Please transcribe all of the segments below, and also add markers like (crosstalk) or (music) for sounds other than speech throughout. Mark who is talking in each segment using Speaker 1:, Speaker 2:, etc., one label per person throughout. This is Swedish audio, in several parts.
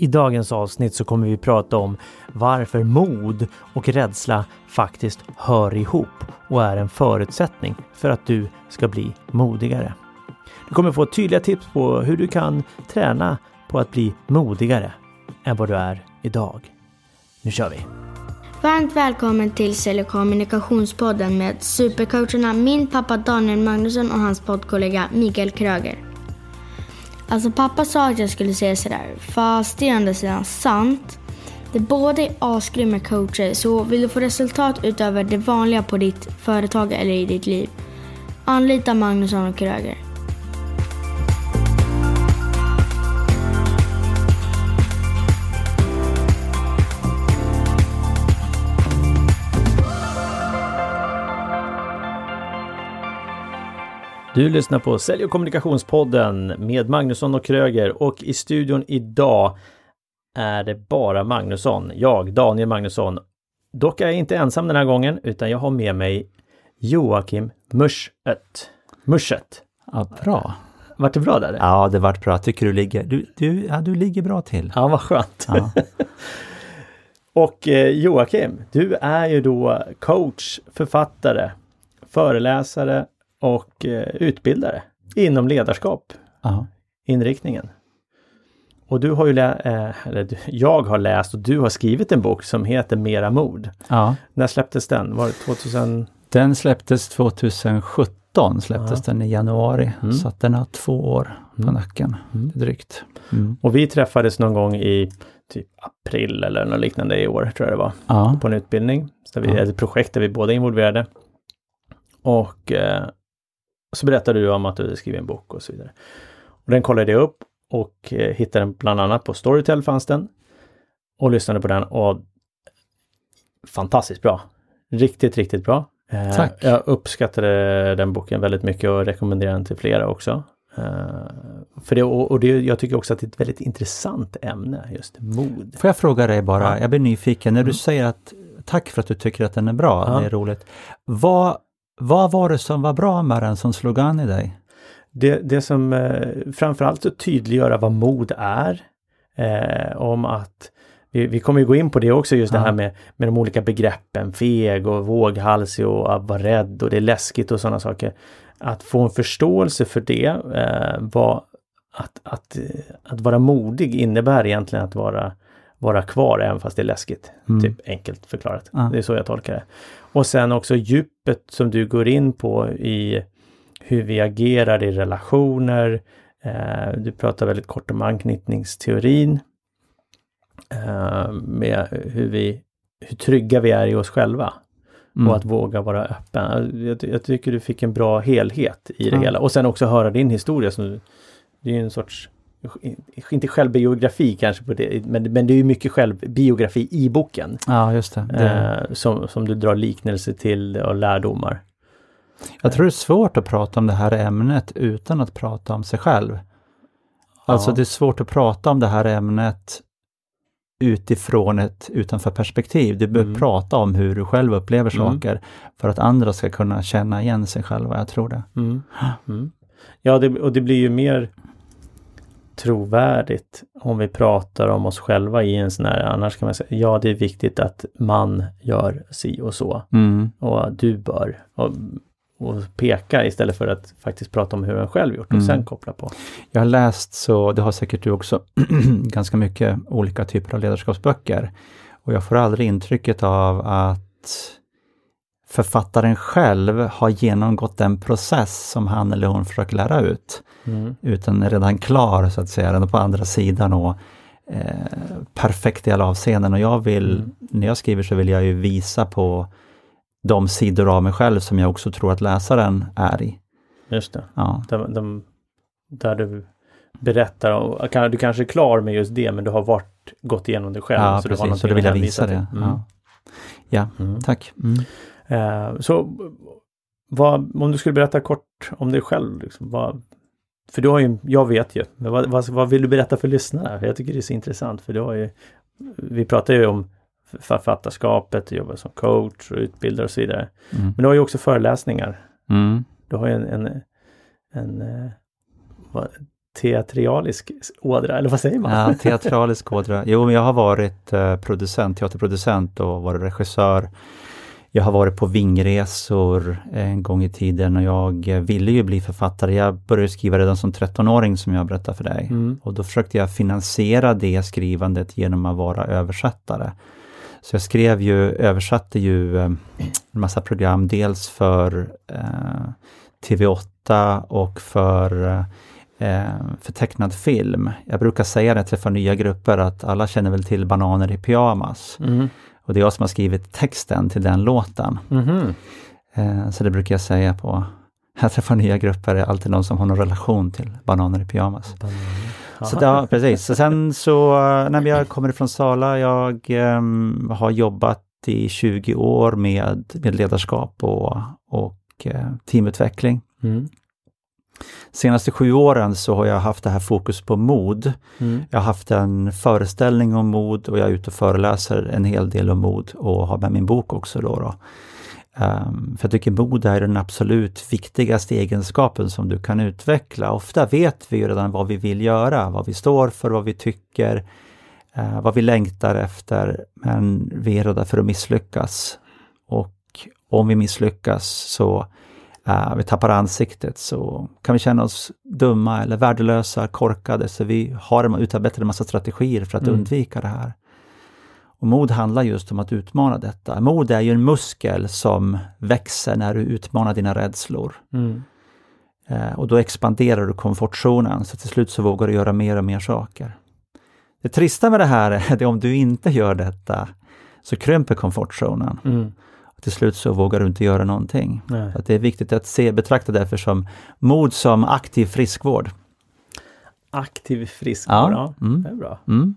Speaker 1: I dagens avsnitt så kommer vi prata om varför mod och rädsla faktiskt hör ihop och är en förutsättning för att du ska bli modigare. Du kommer få tydliga tips på hur du kan träna på att bli modigare än vad du är idag. Nu kör vi!
Speaker 2: Varmt välkommen till Sälj kommunikationspodden med supercoacherna min pappa Daniel Magnusson och hans poddkollega Mikael Kröger. Alltså pappa sa att jag skulle säga sådär, fast det är ändå sidan sant. Det båda är asgrymma coacher, så vill du få resultat utöver det vanliga på ditt företag eller i ditt liv, anlita Magnusson och Kröger.
Speaker 1: Du lyssnar på Sälj och kommunikationspodden med Magnusson och Kröger och i studion idag är det bara Magnusson, jag, Daniel Magnusson. Dock är jag inte ensam den här gången utan jag har med mig Joakim Muschet. Muschet.
Speaker 3: Ja, bra.
Speaker 1: Vart det bra där?
Speaker 3: Ja, det vart bra. Jag tycker du ligger, du, du, ja, du ligger bra till.
Speaker 1: Ja, vad skönt.
Speaker 3: Ja. (laughs)
Speaker 1: och eh, Joakim, du är ju då coach, författare, föreläsare och eh, utbildare inom ledarskap,
Speaker 3: Ja.
Speaker 1: inriktningen. Och du har ju, eh, eller jag har läst och du har skrivit en bok som heter Mera mod.
Speaker 3: ja.
Speaker 1: När släpptes den? Var det 2000?
Speaker 3: Den släpptes 2017, släpptes
Speaker 1: Ja.
Speaker 3: den i januari.
Speaker 1: Mm.
Speaker 3: Så att den har två år på
Speaker 1: Mm.
Speaker 3: nacken,
Speaker 1: Mm.
Speaker 3: drygt. Mm.
Speaker 1: Och vi träffades någon gång i typ april eller något liknande i år, tror jag det var,
Speaker 3: Ja.
Speaker 1: på en utbildning. Så vi,
Speaker 3: Ja.
Speaker 1: Ett projekt där vi båda är involverade. Och eh, så berättade du om att du hade skrivit en bok och så vidare. Och den kollade jag upp och eh, hittade den bland annat på Storytel fanns den. Och lyssnade på den och fantastiskt bra. Riktigt, riktigt bra. Eh,
Speaker 3: Tack.
Speaker 1: Jag uppskattade den boken väldigt mycket och rekommenderar den till flera också. Eh, för det, och, och det, jag tycker också att det är ett väldigt intressant ämne, just mod.
Speaker 3: Får jag fråga dig bara,
Speaker 1: Ja.
Speaker 3: jag blir nyfiken, när
Speaker 1: Mm.
Speaker 3: du säger att tack för att du tycker att den är bra,
Speaker 1: Ja.
Speaker 3: det är roligt. Vad, vad var det som var bra med den som slog an i dig?
Speaker 1: Det, det som eh, framförallt tydliggöra vad mod är. Eh, om att vi, vi kommer ju gå in på det också, just det
Speaker 3: Ja.
Speaker 1: här med, med de olika begreppen, feg och våghalsig och att vara rädd och det är läskigt och sådana saker. Att få en förståelse för det, eh, vad, att, att, eh, att vara modig innebär egentligen att vara, vara kvar även fast det är läskigt.
Speaker 3: Mm.
Speaker 1: Typ enkelt förklarat.
Speaker 3: Ja.
Speaker 1: Det är så jag tolkar det. Och sen också djupet som du går in på i hur vi agerar i relationer. Eh, du pratar väldigt kort om anknytningsteorin. Eh, med hur vi hur trygga vi är i oss själva.
Speaker 3: Mm.
Speaker 1: Och att våga vara öppen. Jag, jag tycker du fick en bra helhet i det
Speaker 3: Ja.
Speaker 1: hela. Och sen också höra din historia. Som, det är ju en sorts, inte självbiografi kanske på det, men, men det är ju mycket självbiografi i boken.
Speaker 3: Ja, just det. det
Speaker 1: Eh, som, som du drar liknelser till och lärdomar.
Speaker 3: Jag tror det är svårt att prata om det här ämnet utan att prata om sig själv. Alltså
Speaker 1: Ja.
Speaker 3: det är svårt att prata om det här ämnet utifrån ett utanför perspektiv. Du behöver
Speaker 1: Mm.
Speaker 3: prata om hur du själv upplever
Speaker 1: Mm.
Speaker 3: saker för att andra ska kunna känna igen sig själva. Jag tror det.
Speaker 1: Mm. (gasps) Mm. Ja, det, och det blir ju mer trovärdigt om vi pratar om oss själva i en sån här, annars kan man säga, ja det är viktigt att man gör si och så
Speaker 3: Mm.
Speaker 1: och du bör och, och peka istället för att faktiskt prata om hur en själv gjort och
Speaker 3: Mm.
Speaker 1: sen koppla på.
Speaker 3: Jag har läst, så det har säkert du också, (clears throat) ganska mycket olika typer av ledarskapsböcker. Och jag får aldrig intrycket av att författaren själv har genomgått den process som han eller hon försöker lära ut.
Speaker 1: Mm.
Speaker 3: Utan är redan klar så att säga, redan på andra sidan och eh, perfekt i alla avseenden. Och jag vill,
Speaker 1: Mm.
Speaker 3: när jag skriver så vill jag ju visa på de sidor av mig själv som jag också tror att läsaren är i.
Speaker 1: Just det,
Speaker 3: Ja.
Speaker 1: de, de, där du berättar och du kanske är klar med just det men du har varit, gått igenom det själv.
Speaker 3: Ja,
Speaker 1: så du har
Speaker 3: precis. Så då vill jag visa det.
Speaker 1: Mm.
Speaker 3: Ja, ja
Speaker 1: Mm.
Speaker 3: tack.
Speaker 1: Eh, så vad, om du skulle berätta kort om dig själv, liksom, vad, för du har ju, jag vet ju, men vad, vad, vad vill du berätta för lyssnare? För Jag tycker det är så intressant för du har ju, vi pratar ju om författarskapet, jobbar som coach och utbildare och så vidare.
Speaker 3: Mm.
Speaker 1: Men du har ju också föreläsningar.
Speaker 3: Mm.
Speaker 1: Du har ju en, en, en eh, vad, teatralisk ådra, eller vad säger man?
Speaker 3: Ja, (laughs) teatralisk ådra. Jo, men jag har varit eh, producent, teaterproducent och varit regissör. Jag har varit på vingresor en gång i tiden och jag ville ju bli författare. Jag började skriva redan som 13-åring som jag berättade för dig.
Speaker 1: Mm.
Speaker 3: Och då försökte jag finansiera det skrivandet genom att vara översättare. Så jag skrev ju, översatte ju eh, en massa program, dels för eh, TV8 och för eh, för tecknad film. Jag brukar säga när jag träffar nya grupper att alla känner väl till Bananer i pyjamas.
Speaker 1: Mm.
Speaker 3: Och det är jag som har skrivit texten till den låten.
Speaker 1: Mhm.
Speaker 3: Eh, så det brukar jag säga på jag träffar nya grupper, är alltid någon som har någon relation till Bananer i pyjamas. Så ja, precis. Så sen så, när jag kommer ifrån Sala, jag ehm, har jobbat i 20 år med, med ledarskap och, och eh, teamutveckling.
Speaker 1: Mm.
Speaker 3: Senaste sju åren så har jag haft det här fokus på mod.
Speaker 1: Mm.
Speaker 3: Jag har haft en föreställning om mod och jag är ute och föreläser en hel del om mod och har med min bok också. Då, då. Ehm, för jag tycker mod är den absolut viktigaste egenskapen som du kan utveckla. Ofta vet vi ju redan vad vi vill göra, vad vi står för, vad vi tycker, eh, vad vi längtar efter, men vi är rädda för att misslyckas. Och om vi misslyckas så uh, vi tappar ansiktet så kan vi känna oss dumma eller värdelösa, korkade, så vi har utarbetat en massa strategier för att
Speaker 1: Mm.
Speaker 3: undvika det här. Och mod handlar just om att utmana detta. Mod är ju en muskel som växer när du utmanar dina rädslor.
Speaker 1: Mm.
Speaker 3: Eh, och då expanderar du komfortzonen, så till slut så vågar du göra mer och mer saker. Det trista med det här är att om du inte gör detta så krymper komfortzonen.
Speaker 1: Mm.
Speaker 3: Till slut så vågar du inte göra någonting. Att det är viktigt att se, betrakta därför som mod som aktiv friskvård.
Speaker 1: Aktiv friskvård, ja.
Speaker 3: mm.
Speaker 1: Det är bra.
Speaker 3: Mm.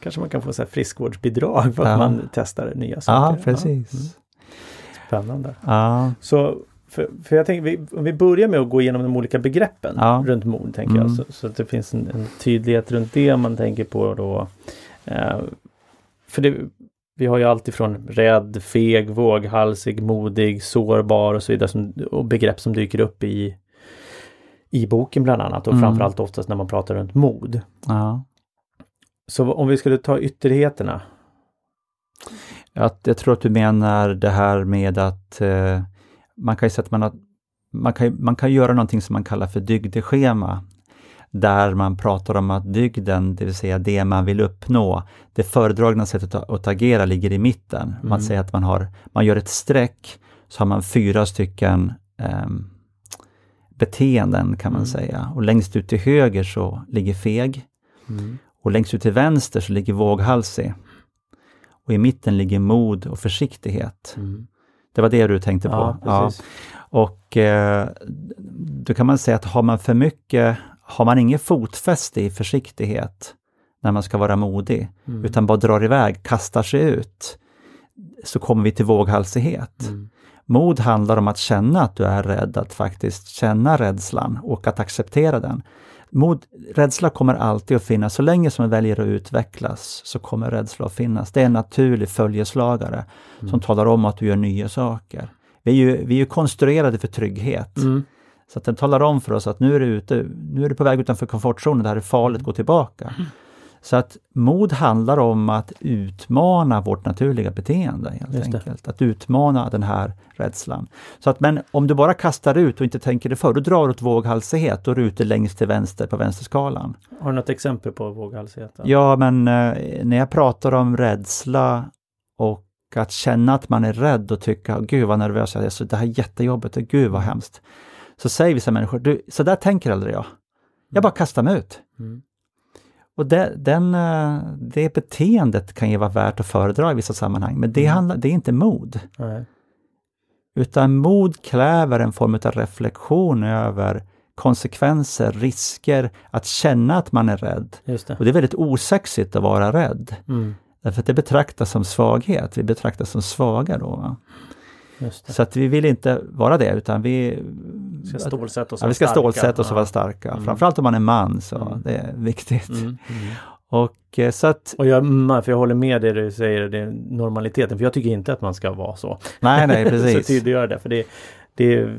Speaker 1: Kanske man kan få så här friskvårdsbidrag för att
Speaker 3: Ja.
Speaker 1: man testar nya
Speaker 3: Ja,
Speaker 1: saker.
Speaker 3: precis.
Speaker 1: Mm. Spännande.
Speaker 3: Ja,
Speaker 1: Så för, för jag tänker, vi, om vi börjar med att gå igenom de olika begreppen
Speaker 3: Ja.
Speaker 1: runt mod, tänker
Speaker 3: Mm.
Speaker 1: jag. Så, så att det finns en, en tydlighet runt det man tänker på då. Eh, för det, vi har ju allt ifrån rädd, feg, våghalsig, modig, sårbar och så vidare. Som, och begrepp som dyker upp i, i boken bland annat och
Speaker 3: Mm.
Speaker 1: framförallt oftast när man pratar runt mod.
Speaker 3: ja.
Speaker 1: Så om vi skulle ta ytterligheterna.
Speaker 3: Att, jag tror att du menar det här med att eh, man kan ju säga att man, har, man, kan, man kan göra någonting som man kallar för dygdeschema. Där man pratar om att dygden, det vill säga det man vill uppnå, det föredragna sättet att, agera ligger i mitten. Man
Speaker 1: Mm.
Speaker 3: säger att man, har, man gör ett streck, så har man fyra stycken ehm, beteenden kan man
Speaker 1: Mm.
Speaker 3: säga. Och längst ut till höger så ligger feg.
Speaker 1: Mm.
Speaker 3: Och längst ut till vänster så ligger våghalsig. Och i mitten ligger mod och försiktighet.
Speaker 1: Mm.
Speaker 3: Det var det du tänkte på?
Speaker 1: Ja, precis.
Speaker 3: Och eh, då kan man säga att har man för mycket, har man inget fotfäste i försiktighet när man ska vara modig,
Speaker 1: Mm.
Speaker 3: utan bara drar iväg, kastar sig ut, så kommer vi till våghalsighet.
Speaker 1: Mm.
Speaker 3: Mod handlar om att känna att du är rädd, att faktiskt känna rädslan och att acceptera den. Mod, rädsla kommer alltid att finnas, så länge som man väljer att utvecklas så kommer rädsla att finnas. Det är en naturlig följeslagare som talar om att du gör nya saker. Vi är ju, vi är konstruerade för trygghet.
Speaker 1: Mm.
Speaker 3: Så att den talar om för oss att nu är du ute, nu är du på väg utanför komfortzonen, det här är farligt, gå tillbaka. Så att mod handlar om att utmana vårt naturliga beteende helt enkelt. Att utmana den här rädslan. Så att, men om du bara kastar ut och inte tänker dig för, då drar du åt våghalsighet, då är du ute längst till vänster på vänsterskalan.
Speaker 1: Har du något exempel på våghalsighet?
Speaker 3: Ja, men eh, när jag pratar om rädsla och att känna att man är rädd och tycka, gud vad nervös jag är, så det här är jättejobbigt, gud vad hemskt. Så säger vissa människor, du, så där tänker aldrig jag. Jag bara kastar mig ut.
Speaker 1: Mm.
Speaker 3: Och det, den, eh, det beteendet kan ju vara värt att föredra i vissa sammanhang, men det,
Speaker 1: Mm.
Speaker 3: handlar, det är inte mod.
Speaker 1: Nej.
Speaker 3: Utan mod kräver en form av reflektion över konsekvenser, risker, att känna att man är rädd.
Speaker 1: Det.
Speaker 3: Och det är väldigt osexigt att vara rädd.
Speaker 1: Mm.
Speaker 3: Därför att det betraktas som svaghet, vi betraktas som svaga då. Va? Så att vi vill inte vara det utan vi
Speaker 1: ska stålsätta oss
Speaker 3: ja, vi ska stålsätta oss och vara starka.
Speaker 1: Mm.
Speaker 3: Framförallt om man är man så
Speaker 1: Mm.
Speaker 3: det är viktigt.
Speaker 1: Mm. Mm.
Speaker 3: Och eh, så att,
Speaker 1: Och jag, mm, för jag håller med det du säger, det är normaliteten. För jag tycker inte att man ska vara så.
Speaker 3: nej nej (laughs)
Speaker 1: så
Speaker 3: precis.
Speaker 1: tydliggöra det. För det, det är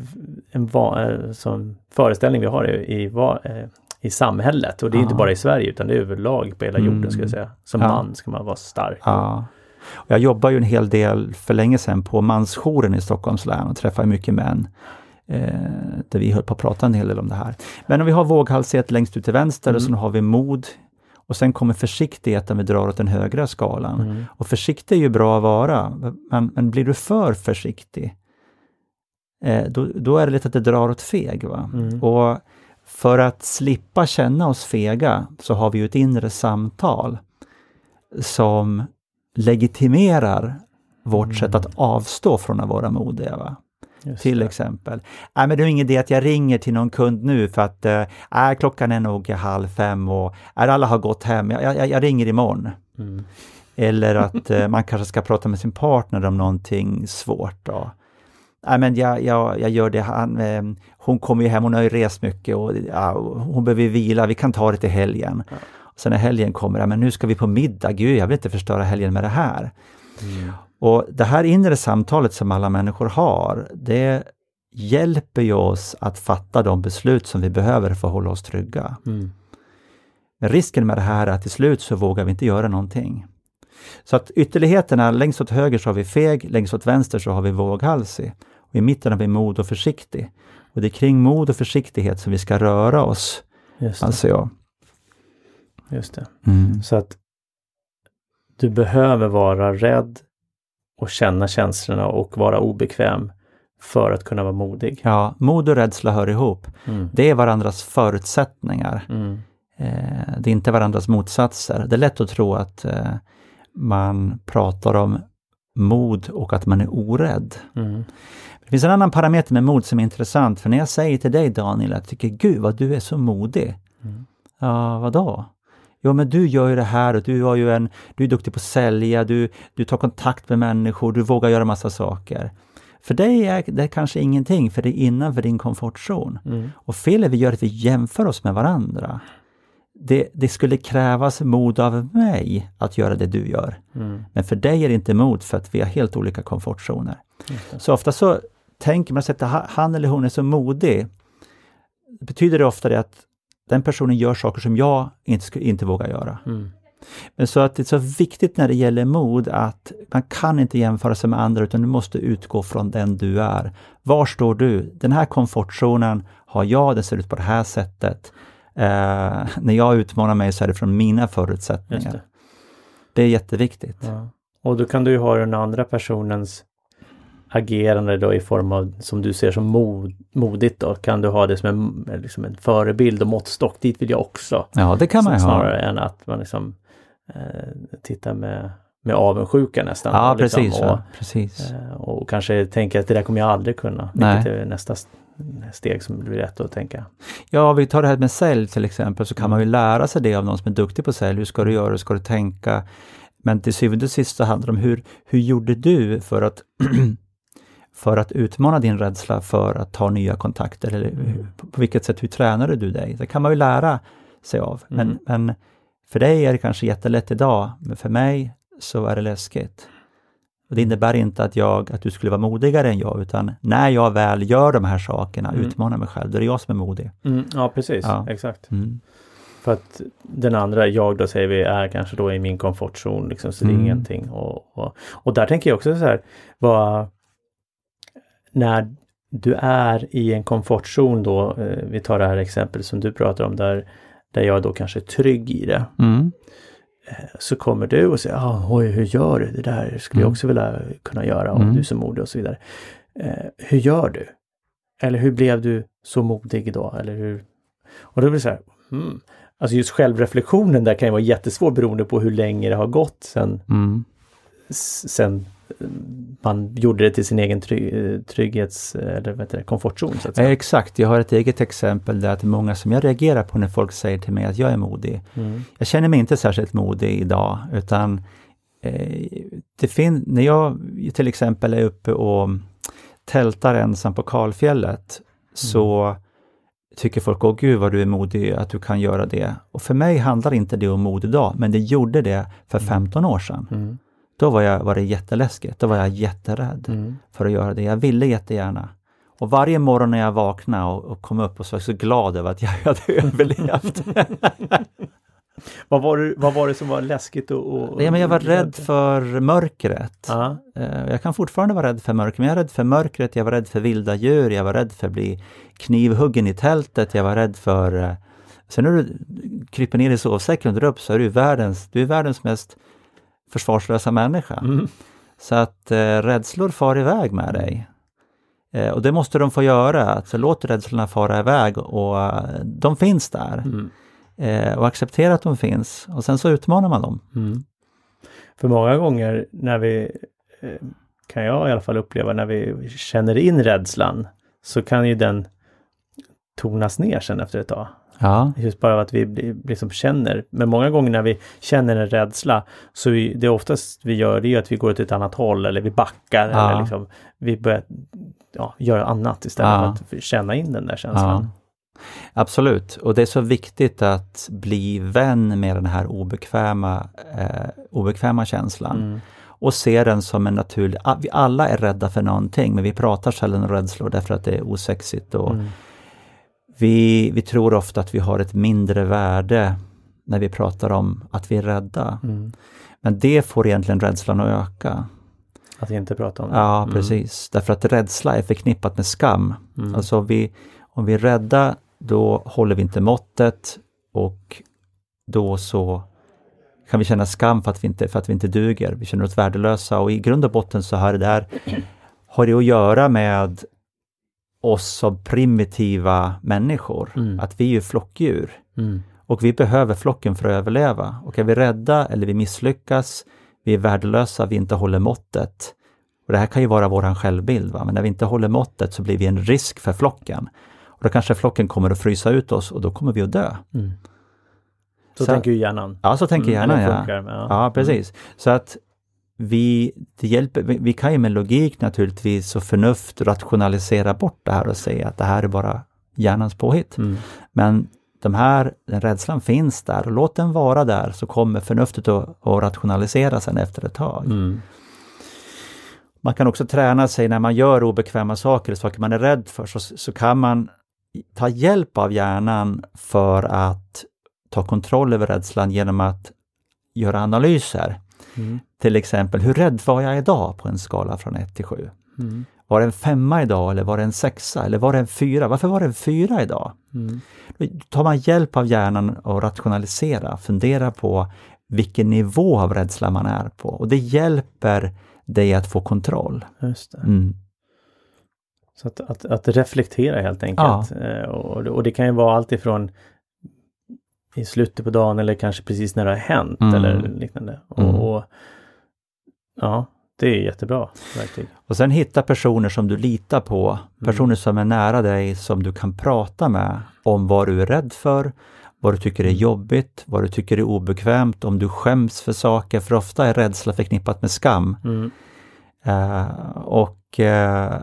Speaker 1: en va, eh, sån föreställning vi har i, i, va, eh, i samhället. Och det är inte
Speaker 3: Ja.
Speaker 1: bara i Sverige utan det är överlag på hela jorden
Speaker 3: Mm.
Speaker 1: ska jag säga. Som
Speaker 3: Ja.
Speaker 1: man ska man vara stark.
Speaker 3: Ja. Och Jag jobbar ju en hel del för länge sedan på mansjouren i Stockholms län och träffar mycket män. Eh, där vi höll på att prata en hel del om det här. Men om vi har våghalsighet längst ut till vänster och
Speaker 1: Mm.
Speaker 3: sen har vi mod och sen kommer försiktighet om vi drar åt den högra skalan.
Speaker 1: Mm.
Speaker 3: Och försiktig är ju bra att vara, men, men blir du för försiktig, eh, då, då är det lätt att det drar åt feg. Va?
Speaker 1: Mm.
Speaker 3: Och för att slippa känna oss fega så har vi ju ett inre samtal som legitimerar vårt
Speaker 1: Mm.
Speaker 3: sätt att avstå från att vara modiga. Va?
Speaker 1: Just
Speaker 3: Till
Speaker 1: det.
Speaker 3: exempel. Nej, men det är ingen idé att jag ringer till någon kund nu för att äh, klockan är nog halv fem och äh, alla har gått hem. Jag, jag, jag ringer imorgon.
Speaker 1: Mm.
Speaker 3: Eller att (laughs) eh, man kanske ska prata med sin partner om någonting svårt. Då. Nej, men jag, jag, jag gör det. Han, eh, hon kommer ju hem, hon har ju rest mycket och ja, hon behöver vila, vi kan ta det till helgen.
Speaker 1: Ja.
Speaker 3: Sen när helgen kommer, men nu ska vi på middag, gud jag vill inte förstöra helgen med det här.
Speaker 1: Mm.
Speaker 3: Och det här inre samtalet som alla människor har, det hjälper ju oss att fatta de beslut som vi behöver för att hålla oss trygga.
Speaker 1: Mm.
Speaker 3: Men risken med det här är att till slut så vågar vi inte göra någonting. Så att ytterligheterna, längst åt höger så har vi feg, längst åt vänster så har vi våghalsig. Och I mitten har vi mod och försiktig. Och det är kring mod och försiktighet som vi ska röra oss, anser jag.
Speaker 1: Just det.
Speaker 3: Mm.
Speaker 1: Så att du behöver vara rädd och känna känslorna och vara obekväm för att kunna vara modig.
Speaker 3: Ja, mod och rädsla hör ihop.
Speaker 1: Mm.
Speaker 3: Det är varandras förutsättningar.
Speaker 1: Mm.
Speaker 3: Eh, det är inte varandras motsatser. Det är lätt att tro att eh, man pratar om mod och att man är orädd.
Speaker 1: Mm.
Speaker 3: Det finns en annan parameter med mod som är intressant, för när jag säger till dig Daniel att jag tycker Gud vad du är så modig.
Speaker 1: Mm.
Speaker 3: Ja, vadå? Jo, men du gör ju det här och du, har ju en, du är duktig på att sälja, du, du tar kontakt med människor, du vågar göra massa saker. För dig är det kanske ingenting, för det är innanför din komfortzon.
Speaker 1: Mm.
Speaker 3: Och felet vi gör är att vi jämför oss med varandra. Det, det skulle krävas mod av mig att göra det du gör.
Speaker 1: Mm.
Speaker 3: Men för dig är det inte mod för att vi har helt olika komfortzoner. Så ofta så tänker man sig att ha- han eller hon är så modig. Betyder det ofta det att den personen gör saker som jag inte, inte vågar göra.
Speaker 1: Mm.
Speaker 3: Men så att det är så viktigt när det gäller mod att man kan inte jämföra sig med andra utan du måste utgå från den du är. Var står du? Den här komfortzonen har jag, den ser ut på det här sättet. Eh, när jag utmanar mig så är det från mina förutsättningar.
Speaker 1: det.
Speaker 3: Det är jätteviktigt.
Speaker 1: Ja. Och då kan du ju ha den andra personens agerande då i form av, som du ser som mod, modigt då, kan du ha det som en, liksom en förebild och måttstock. Dit vill jag också.
Speaker 3: Ja, det kan man ju ha.
Speaker 1: Snarare än att man liksom eh, tittar med, med avundsjuka nästan.
Speaker 3: Ja,
Speaker 1: och liksom,
Speaker 3: precis.
Speaker 1: Och,
Speaker 3: Ja, precis.
Speaker 1: eh, och kanske tänker att det där kommer jag aldrig kunna.
Speaker 3: Nej.
Speaker 1: Vilket är nästa st- steg som blir rätt att tänka.
Speaker 3: Ja, vi tar det här med sälj till exempel, så kan
Speaker 1: Mm.
Speaker 3: man ju lära sig det av någon som är duktig på sälj. Hur ska du göra? Hur ska du tänka? Men till syvende och sist så handlar det om hur, hur gjorde du för att, (clears throat) för att utmana din rädsla för att ta nya kontakter? Eller hur, på, vilket sätt, hur tränade du dig? Det kan man ju lära sig av. Men,
Speaker 1: Mm.
Speaker 3: men för dig är det kanske jättelätt idag, men för mig så är det läskigt. Och det innebär inte att, jag, att du skulle vara modigare än jag, utan när jag väl gör de här sakerna,
Speaker 1: Mm.
Speaker 3: utmanar mig själv, då är det jag som är modig.
Speaker 1: Mm, ja, precis.
Speaker 3: Ja.
Speaker 1: Exakt.
Speaker 3: Mm.
Speaker 1: För att den andra, jag då säger vi, är kanske då i min komfortzon. Liksom, så det är
Speaker 3: Mm.
Speaker 1: ingenting. Och, och, och där tänker jag också så här, vad, när du är i en komfortzon då, eh, vi tar det här exempel som du pratar om där, där jag då kanske är trygg i det.
Speaker 3: Mm.
Speaker 1: Så kommer du och säger, ah, oj, hur gör du? Det där skulle jag
Speaker 3: Mm.
Speaker 1: också vilja kunna göra om
Speaker 3: Mm.
Speaker 1: du är så modig och så vidare. Eh, hur gör du? Eller hur blev du så modig idag? Eller hur? Och då blir det så här, hmm. Alltså just självreflektionen där kan ju vara jättesvår beroende på hur länge det har gått sen,
Speaker 3: Mm.
Speaker 1: sen eh, man gjorde det till sin egen try, eh, trygghets eller vad heter det, komfortzon. Så att säga.
Speaker 3: Exakt, jag har ett eget exempel där att många som jag reagerar på när folk säger till mig att jag är modig.
Speaker 1: Mm.
Speaker 3: Jag känner mig inte särskilt modig idag utan eh, det fin- när jag till exempel är uppe och tältar ensam på kalfjället så tycker folk, åh gud vad du är modig att du kan göra det. Och för mig handlar inte det om mod idag, men det gjorde det för 15 år sedan.
Speaker 1: Mm.
Speaker 3: Då var, jag, var det jätteläskigt, då var jag jätterädd
Speaker 1: Mm.
Speaker 3: för att göra det. Jag ville jättegärna. Och varje morgon när jag vaknade och, och kom upp och så var jag så glad över att jag (laughs) hade överlevt. (laughs)
Speaker 1: vad, var det, vad var det som var läskigt? Och, och,
Speaker 3: ja, men jag var rädd för mörkret.
Speaker 1: Ja.
Speaker 3: Eh, Jag kan fortfarande vara rädd för mörkret, men jag är rädd för mörkret, jag var rädd för vilda djur, jag var rädd för att bli knivhuggen i tältet, jag var rädd för... eh, Sen när du kryper ner i sovsäcken och drar upp så är du världens, du är världens mest försvarslösa människa.
Speaker 1: Mm.
Speaker 3: Så att eh, rädslor far iväg med dig. Eh, och det måste de få göra, alltså låt rädslorna fara iväg och eh, de finns där.
Speaker 1: Mm.
Speaker 3: Eh, och acceptera att de finns och sen så utmanar man dem.
Speaker 1: Mm. För många gånger när vi, eh, kan jag i alla fall uppleva, när vi känner in rädslan så kan ju den tonas ner sen efter ett tag.
Speaker 3: Ja,
Speaker 1: Just bara att vi liksom känner. Men många gånger när vi känner en rädsla så är det oftast vi gör det är att vi går åt ett annat håll eller vi backar
Speaker 3: Ja.
Speaker 1: eller liksom vi börjar ja, göra annat istället
Speaker 3: Ja.
Speaker 1: för att känna in den där känslan.
Speaker 3: absolut. Och det är så viktigt att bli vän med den här obekväma, eh, obekväma känslan.
Speaker 1: Mm.
Speaker 3: och se den som en naturlig... Vi alla är rädda för någonting, men vi pratar sällan om rädslor därför att det är osexigt. Och
Speaker 1: Mm.
Speaker 3: Vi, vi tror ofta att vi har ett mindre värde när vi pratar om att vi är rädda.
Speaker 1: Mm.
Speaker 3: Men det får egentligen rädslan att öka.
Speaker 1: Att inte prata om det.
Speaker 3: Ja,
Speaker 1: Mm.
Speaker 3: precis. Därför att rädsla är förknippat med skam.
Speaker 1: Mm.
Speaker 3: Alltså om vi, om vi är rädda, då håller vi inte måttet och då så kan vi känna skam för att vi inte, för att vi inte duger. Vi känner oss värdelösa och i grund och botten så har det där har det att göra med oss som primitiva människor.
Speaker 1: Mm.
Speaker 3: Att vi är ju flockdjur
Speaker 1: Mm.
Speaker 3: och vi behöver flocken för att överleva. Och är vi rädda eller vi misslyckas, vi är värdelösa, vi inte håller måttet. Och det här kan ju vara våran självbild, va? men när vi inte håller måttet så blir vi en risk för flocken. Och då kanske flocken kommer att frysa ut oss och då kommer vi att dö.
Speaker 1: Mm. Så,
Speaker 3: Så-
Speaker 1: tänker ju hjärnan.
Speaker 3: Ja, så tänker
Speaker 1: Mm,
Speaker 3: hjärnan ja.
Speaker 1: funkar, ja.
Speaker 3: Ja, precis. Så att vi, det hjälper, vi, vi kan ju med logik naturligtvis och förnuft rationalisera bort det här och säga att det här är bara hjärnans påhitt.
Speaker 1: Mm.
Speaker 3: Men de här, den rädslan finns där och låt den vara där så kommer förnuftet att, att rationalisera sen efter ett tag.
Speaker 1: Mm.
Speaker 3: Man kan också träna sig när man gör obekväma saker, saker man är rädd för, så, så kan man ta hjälp av hjärnan för att ta kontroll över rädslan genom att göra analyser.
Speaker 1: Mm.
Speaker 3: Till exempel, hur rädd var jag idag på en skala från 1 till 7?
Speaker 1: Mm.
Speaker 3: Var det en femma idag eller var det en sexa eller var det en fyra? Varför var det en fyra idag?
Speaker 1: Mm.
Speaker 3: Då tar man hjälp av hjärnan och rationalisera, fundera på vilken nivå av rädsla man är på och det hjälper dig att få kontroll.
Speaker 1: Just.
Speaker 3: Mm.
Speaker 1: Så att, att, att reflektera helt enkelt. Eh, Och, och det kan ju vara allt ifrån i slutet på dagen eller kanske precis när det har hänt
Speaker 3: Mm.
Speaker 1: eller liknande.
Speaker 3: Mm.
Speaker 1: Och, och, ja, det är jättebra verktyg.
Speaker 3: Och sen hitta personer som du litar på, personer som är nära dig som du kan prata med om vad du är rädd för, vad du tycker är jobbigt, vad du tycker är obekvämt, om du skäms för saker, för ofta är rädsla förknippat med skam.
Speaker 1: Mm.
Speaker 3: Eh, och eh,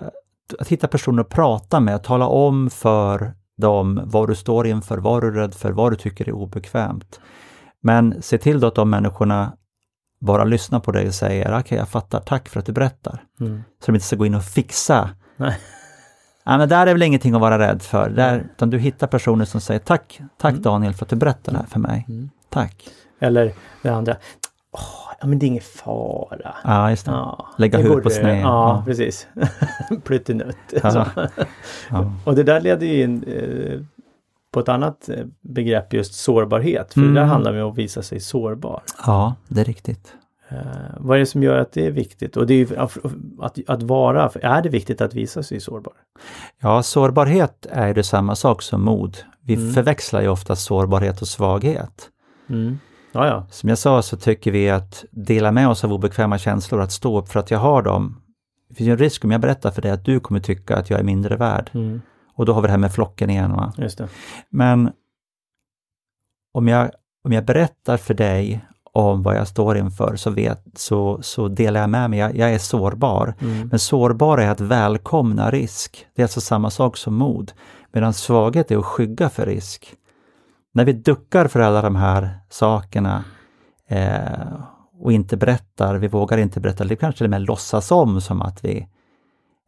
Speaker 3: att hitta personer att prata med, tala om för dem vad du står inför, vad du är rädd för, vad du tycker är obekvämt. Men se till då att de människorna bara lyssnar på dig och säger okej, jag fattar, tack för att du berättar.
Speaker 1: Mm.
Speaker 3: Så de inte ska gå in och fixa.
Speaker 1: Nej.
Speaker 3: Ja, men där är väl ingenting att vara rädd för. Där, utan du hittar personer som säger tack, tack Daniel för att du berättar det här för mig.
Speaker 1: Mm.
Speaker 3: Tack.
Speaker 1: Eller det andra. Åh, ja men det är ingen fara.
Speaker 3: Ja, just det.
Speaker 1: Ja,
Speaker 3: Lägga
Speaker 1: det
Speaker 3: huvudet på sned.
Speaker 1: Ja,
Speaker 3: Ja.
Speaker 1: precis. (laughs) Pluttenutt.
Speaker 3: Ja. (laughs) Ja.
Speaker 1: Och det där leder ju in eh, på ett annat eh, begrepp, just sårbarhet. För
Speaker 3: Mm.
Speaker 1: det där handlar det om att visa sig sårbar.
Speaker 3: ja, det är riktigt.
Speaker 1: Eh, vad är det som gör att det är viktigt? Och det är att, att, vara, är det viktigt att visa sig sårbar?
Speaker 3: Ja, sårbarhet är ju samma sak som mod. Vi
Speaker 1: Mm.
Speaker 3: förväxlar ju ofta sårbarhet och svaghet.
Speaker 1: Mm. Ja, ja.
Speaker 3: Som jag sa så tycker vi att dela med oss av obekväma känslor, att stå upp för att jag har dem. Det finns ju en risk om jag berättar för dig att du kommer tycka att jag är mindre värd.
Speaker 1: Mm.
Speaker 3: Och då har vi det här med flocken igen. Va?
Speaker 1: Det.
Speaker 3: Men om jag, om jag berättar för dig om vad jag står inför så, vet, så, så delar jag med mig. Jag, jag är sårbar.
Speaker 1: Mm.
Speaker 3: Men sårbar är att välkomna risk. Det är alltså samma sak som mod. Medan svaghet är att skygga för risk. När vi duckar för alla de här sakerna eh, och inte berättar, vi vågar inte berätta, eller kanske till och med låtsas om som att vi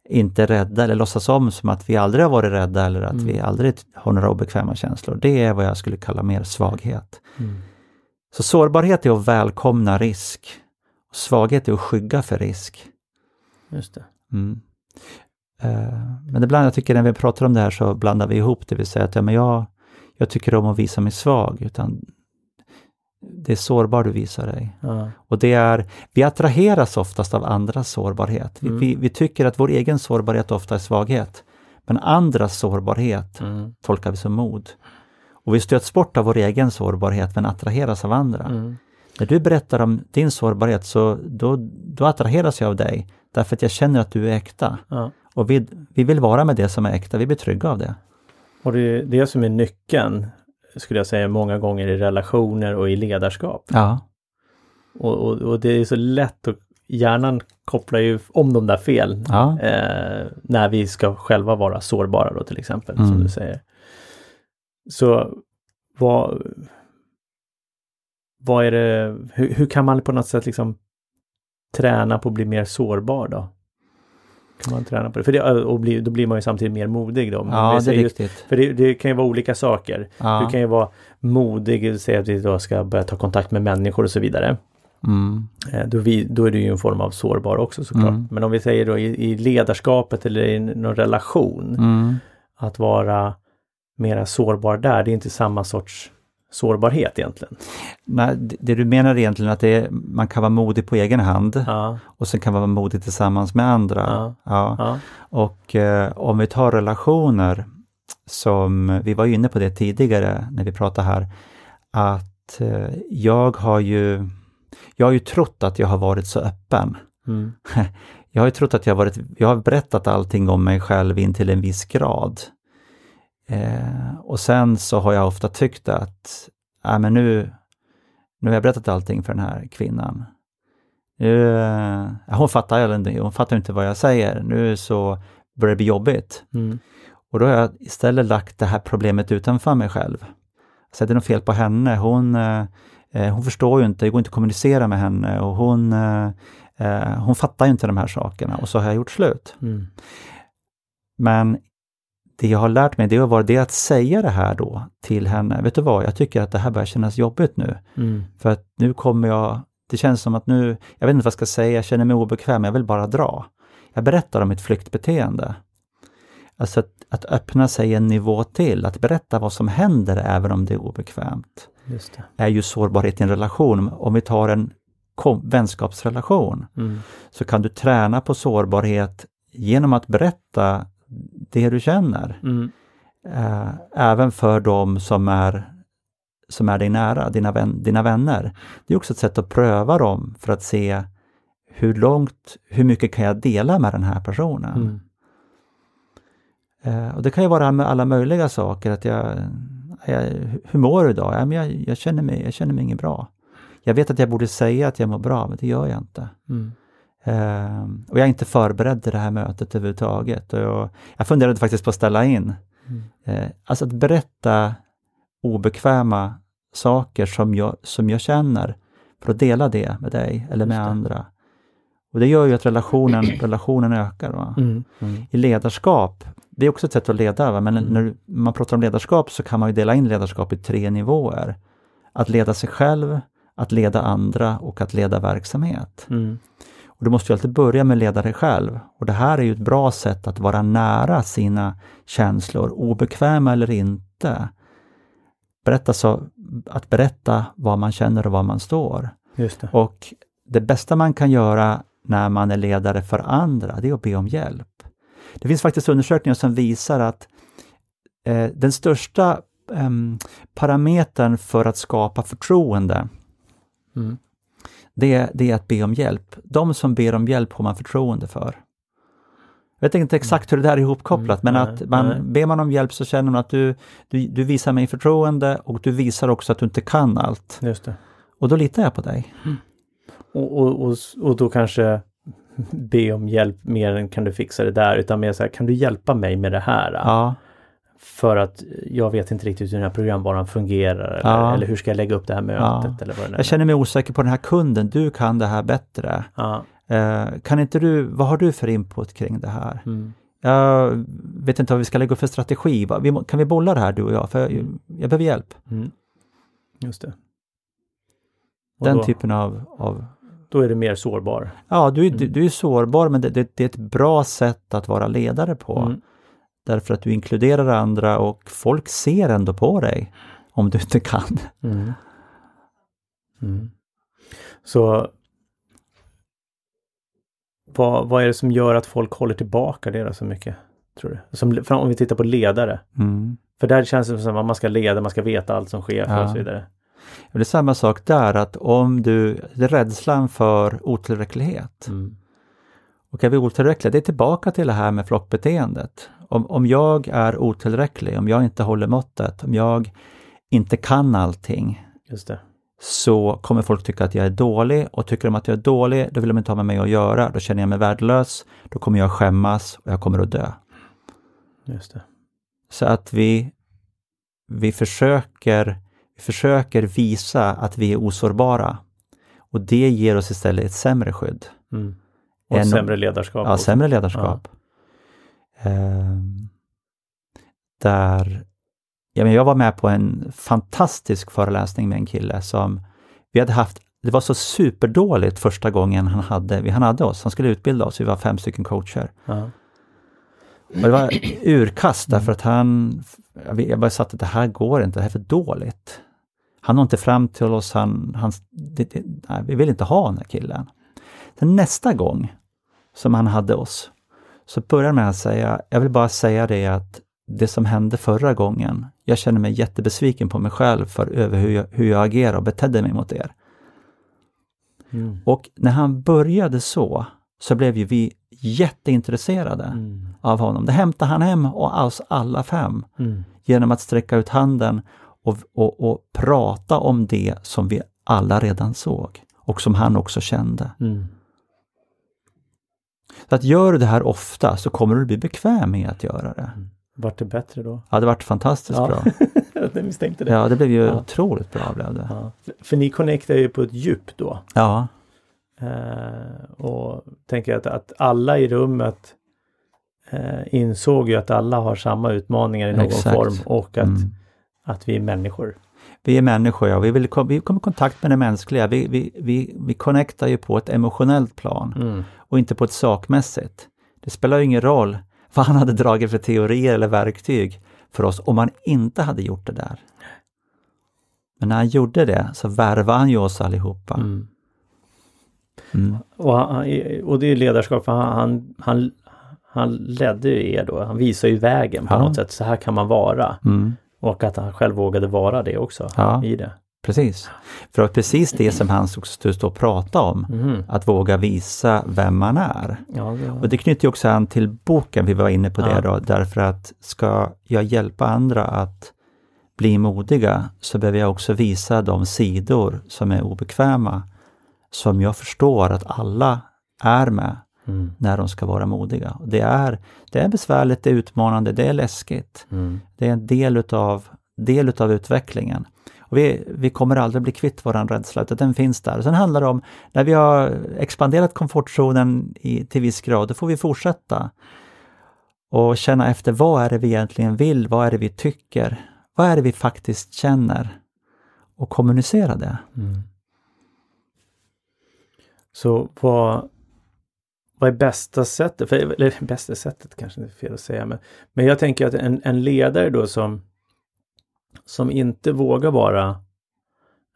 Speaker 3: inte rädda eller låtsas om som att vi aldrig har varit rädda eller att
Speaker 1: Mm.
Speaker 3: vi aldrig har några obekväma känslor. Det är vad jag skulle kalla mer svaghet.
Speaker 1: Mm.
Speaker 3: Så sårbarhet är att välkomna risk. Svaghet är att skygga för risk.
Speaker 1: Just det.
Speaker 3: Mm. Eh, Men ibland, jag tycker när vi pratar om det här så blandar vi ihop det. Vi säger att ja, men jag, jag tycker om att visa mig svag. Utan det är sårbar du visar dig.
Speaker 1: Ja.
Speaker 3: Och det är, vi attraheras oftast av andras sårbarhet. Vi,
Speaker 1: Mm.
Speaker 3: vi, vi tycker att vår egen sårbarhet ofta är svaghet. Men andras sårbarhet
Speaker 1: Mm.
Speaker 3: tolkar vi som mod. Och vi stöts bort av vår egen sårbarhet men attraheras av andra.
Speaker 1: Mm.
Speaker 3: När du berättar om din sårbarhet så då, då attraheras jag av dig. Därför att jag känner att du är äkta.
Speaker 1: Ja.
Speaker 3: Och vi, vi vill vara med det som är äkta, vi blir trygga av det.
Speaker 1: Och det är det som är nyckeln, skulle jag säga, många gånger i relationer och i ledarskap.
Speaker 3: Ja,
Speaker 1: Och, och, och det är så lätt att hjärnan kopplar ju om de där fel
Speaker 3: ja,
Speaker 1: eh, när vi ska själva vara sårbara då till exempel, som
Speaker 3: Mm.
Speaker 1: du säger. Så vad, vad är det, hur, hur kan man på något sätt liksom träna på att bli mer sårbar då? Kan man träna på det? För det, och bli, då blir man ju samtidigt mer modig då.
Speaker 3: Ja
Speaker 1: vi
Speaker 3: det är
Speaker 1: just-
Speaker 3: riktigt.
Speaker 1: För det, det kan ju vara olika saker.
Speaker 3: Ja.
Speaker 1: Du kan ju vara modig och säga att vi då ska börja ta kontakt med människor och så vidare.
Speaker 3: Mm.
Speaker 1: Eh, Då, vi, då är det ju en form av sårbar också såklart.
Speaker 3: Mm.
Speaker 1: Men om vi säger då i, i ledarskapet eller i någon relation,
Speaker 3: Mm.
Speaker 1: att vara mera sårbar där, det är inte samma sorts sårbarhet egentligen.
Speaker 3: Nej, det du menar egentligen att är, man kan vara modig på egen hand
Speaker 1: Ja,
Speaker 3: och sen kan man vara modig tillsammans med andra.
Speaker 1: Ja.
Speaker 3: ja, Och eh, om vi tar relationer, som vi var inne på det tidigare när vi pratade här, att eh, jag har ju jag har ju trott att jag har varit så öppen.
Speaker 1: mm, (laughs)
Speaker 3: Jag har ju trott att jag har varit, jag har berättat allting om mig själv in till en viss grad. Eh, och sen så har jag ofta tyckt att, äh, men nu, nu har jag berättat allting för den här kvinnan. Nu, eh, hon fattar inte, hon fattar inte vad jag säger. Nu så börjar det bli jobbigt.
Speaker 1: mm,
Speaker 3: Och då har jag istället lagt det här problemet utanför mig själv. Så det är något fel på henne. Hon, eh, eh, hon förstår ju inte, det går inte att kommunicera med henne och hon, eh, eh, hon fattar ju inte de här sakerna och så har jag gjort slut.
Speaker 1: mm,
Speaker 3: Men det jag har lärt mig det var det att säga det här då till henne. Vet du vad, jag tycker att det här börjar kännas jobbigt nu.
Speaker 1: mm,
Speaker 3: För att nu kommer jag, det känns som att nu, jag vet inte vad jag ska säga, jag känner mig obekväm, jag vill bara dra. Jag berättar om mitt flyktbeteende. Alltså att, att öppna sig en nivå till, att berätta vad som händer även om det är obekvämt,
Speaker 1: det.
Speaker 3: är ju sårbarhet i en relation. Om vi tar en kom, vänskapsrelation,
Speaker 1: Mm,
Speaker 3: så kan du träna på sårbarhet genom att berätta det du känner.
Speaker 1: mm,
Speaker 3: Eh, även för de som är, som är dig nära, dina, vän, dina vänner. Det är också ett sätt att pröva dem för att se hur långt, hur mycket kan jag dela med den här personen?
Speaker 1: mm,
Speaker 3: Eh, och det kan ju vara med alla möjliga saker. Att jag, jag, hur mår du idag? Ja, men jag, jag, känner mig, jag känner mig inget bra. Jag vet att jag borde säga att jag mår bra, men det gör jag inte.
Speaker 1: mm,
Speaker 3: Eh, och jag är inte förberedd till det här mötet överhuvudtaget. Och jag, jag funderade faktiskt på att ställa in.
Speaker 1: Mm.
Speaker 3: Eh, alltså att berätta obekväma saker som jag, som jag känner för att dela det med dig eller med andra. Och det gör ju att relationen, (clears throat) relationen ökar. Va?
Speaker 1: mm, mm,
Speaker 3: I ledarskap, det är också ett sätt att leda, va? men
Speaker 1: Mm.
Speaker 3: när man pratar om ledarskap så kan man ju dela in ledarskap i tre nivåer. Att leda sig själv, att leda andra och att leda verksamhet.
Speaker 1: mm,
Speaker 3: Och du måste ju alltid börja med att leda dig själv. Och det här är ju ett bra sätt att vara nära sina känslor, obekväma eller inte. Berätta så, att berätta vad man känner och var man står.
Speaker 1: just det.
Speaker 3: Och det bästa man kan göra när man är ledare för andra, det är att be om hjälp. Det finns faktiskt undersökningar som visar att eh, den största em, parametern för att skapa förtroende,
Speaker 1: Mm,
Speaker 3: det, det är att be om hjälp. De som ber om hjälp har man förtroende för. Jag vet inte exakt hur det där är ihopkopplat,
Speaker 1: Mm,
Speaker 3: men
Speaker 1: nej,
Speaker 3: att man,
Speaker 1: nej.
Speaker 3: ber man om hjälp så känner man att du, du, du visar mig förtroende och du visar också att du inte kan allt.
Speaker 1: just det.
Speaker 3: Och då litar jag på dig.
Speaker 1: Och, och, och, och då kanske be om hjälp mer än kan du fixa det där, utan mer så här, kan du hjälpa mig med det här?
Speaker 3: Ja,
Speaker 1: För att jag vet inte riktigt hur den här programvaran fungerar eller,
Speaker 3: Ja.
Speaker 1: eller hur ska jag lägga upp det här mötet
Speaker 3: Ja.
Speaker 1: eller vad det är.
Speaker 3: jag känner mig osäker på den här kunden, du kan det här bättre.
Speaker 1: Ja,
Speaker 3: Eh, kan inte du, vad har du för input kring det här?
Speaker 1: Mm.
Speaker 3: Jag vet inte vad vi ska lägga upp för strategi. Vi, kan vi bolla det här du och jag? För jag, jag behöver hjälp.
Speaker 1: Mm. Just det. Och
Speaker 3: Den
Speaker 1: då,
Speaker 3: typen av, av
Speaker 1: då är det mer sårbar.
Speaker 3: Ja, du, du,
Speaker 1: Mm.
Speaker 3: du är sårbar men det, det, det är ett bra sätt att vara ledare på.
Speaker 1: Mm.
Speaker 3: Därför att du inkluderar andra och folk ser ändå på dig om du inte kan.
Speaker 1: Mm. Mm. Så vad, vad är det som gör att folk håller tillbaka det så mycket? Tror du? Som, om vi tittar på ledare.
Speaker 3: Mm.
Speaker 1: För där känns det som att man ska leda, man ska veta allt som sker
Speaker 3: Ja.
Speaker 1: och så vidare.
Speaker 3: Det är samma sak där, att om du, det är rädslan för otillräcklighet.
Speaker 1: Mm.
Speaker 3: Och är vi otillräckliga, det är tillbaka till det här med flockbeteendet. Om, om jag är otillräcklig, om jag inte håller måttet, om jag inte kan allting,
Speaker 1: Just det.
Speaker 3: så kommer folk tycka att jag är dålig och tycker de att jag är dålig, då vill de inte ha med mig att göra. Då känner jag mig värdelös, då kommer jag skämmas och jag kommer att dö.
Speaker 1: Just det.
Speaker 3: Så att vi, vi, försöker, vi försöker visa att vi är osårbara. Och det ger oss istället ett sämre skydd.
Speaker 1: Mm. Och
Speaker 3: En-
Speaker 1: sämre ledarskap.
Speaker 3: Ja, sämre ledarskap. Ehm, där, ja, men jag var med på en fantastisk föreläsning med en kille som vi hade haft, det var så superdåligt första gången han hade, han hade oss, han skulle utbilda oss, vi var fem stycken coacher.
Speaker 1: Ja.
Speaker 3: Och det var urkast därför att han, jag bara satt att det här går inte, det här är för dåligt. Han når inte fram till oss, han, han, det, det, nej, vi vill inte ha den här killen. Sen nästa gång som han hade oss, så började han med att säga, jag vill bara säga det att det som hände förra gången, jag känner mig jättebesviken på mig själv för över hur jag, hur jag agerade och betedde mig mot er.
Speaker 1: Mm.
Speaker 3: Och när han började så, så blev ju vi jätteintresserade
Speaker 1: Mm.
Speaker 3: av honom. Det hämtade han hem och oss alla fem
Speaker 1: Mm.
Speaker 3: genom att sträcka ut handen och, och, och prata om det som vi alla redan såg och som han också kände.
Speaker 1: Mm.
Speaker 3: Så att gör du det här ofta så kommer du bli bekväm med att göra det.
Speaker 1: Vart det bättre då?
Speaker 3: Ja, det varit fantastiskt
Speaker 1: Ja.
Speaker 3: bra. (laughs)
Speaker 1: jag misstänkte det.
Speaker 3: Ja, det blev ju
Speaker 1: Ja.
Speaker 3: otroligt bra blev det.
Speaker 1: Ja. För ni connectar ju på ett djup då.
Speaker 3: Ja,
Speaker 1: Eh, och tänker att, att alla i rummet eh, insåg ju att alla har samma utmaningar i någon
Speaker 3: Exakt.
Speaker 1: form och att,
Speaker 3: mm.
Speaker 1: att vi är människor.
Speaker 3: Vi är människor, ja. vi, vill vi kommer i kontakt med det mänskliga. Vi, vi, vi, vi connectar ju på ett emotionellt plan.
Speaker 1: Mm.
Speaker 3: och inte på ett sakmässigt. Det spelar ju ingen roll vad han hade dragit för teorier eller verktyg för oss om han inte hade gjort det där. Men när han gjorde det så värvade han ju oss allihopa.
Speaker 1: Mm.
Speaker 3: Mm.
Speaker 1: Och, han, och det är ledarskap, för han, han, han, han ledde ju er då. Han visade ju vägen på
Speaker 3: Ja.
Speaker 1: något sätt. Så här kan man vara.
Speaker 3: Mm.
Speaker 1: Och att han själv vågade vara det också
Speaker 3: Ja.
Speaker 1: i det.
Speaker 3: Precis. För det var precis det som han stod och pratade om.
Speaker 1: Mhm.
Speaker 3: Att våga visa vem man är.
Speaker 1: Ja, det
Speaker 3: Och det knyter ju också an till boken, vi var inne på det då, därför att ska jag hjälpa andra att bli modiga så behöver jag också visa de sidor som är obekväma, som jag förstår att alla är med
Speaker 1: Mm.
Speaker 3: när de ska vara modiga. Det är, det är besvärligt, det är utmanande, det är läskigt.
Speaker 1: Mm.
Speaker 3: Det är en del utav, del utav utvecklingen. Och vi, vi kommer aldrig bli kvitt våran rädsla, utan den finns där. Och sen handlar det om, när vi har expanderat komfortzonen i, till viss grad, då får vi fortsätta och känna efter vad är det vi egentligen vill, vad är det vi tycker, vad är det vi faktiskt känner och kommunicera det.
Speaker 1: Mm. Så vad, vad är bästa sättet? För, eller (laughs) bästa sättet kanske det är fel att säga. Men, men jag tänker att en, en ledare då som, som inte vågar vara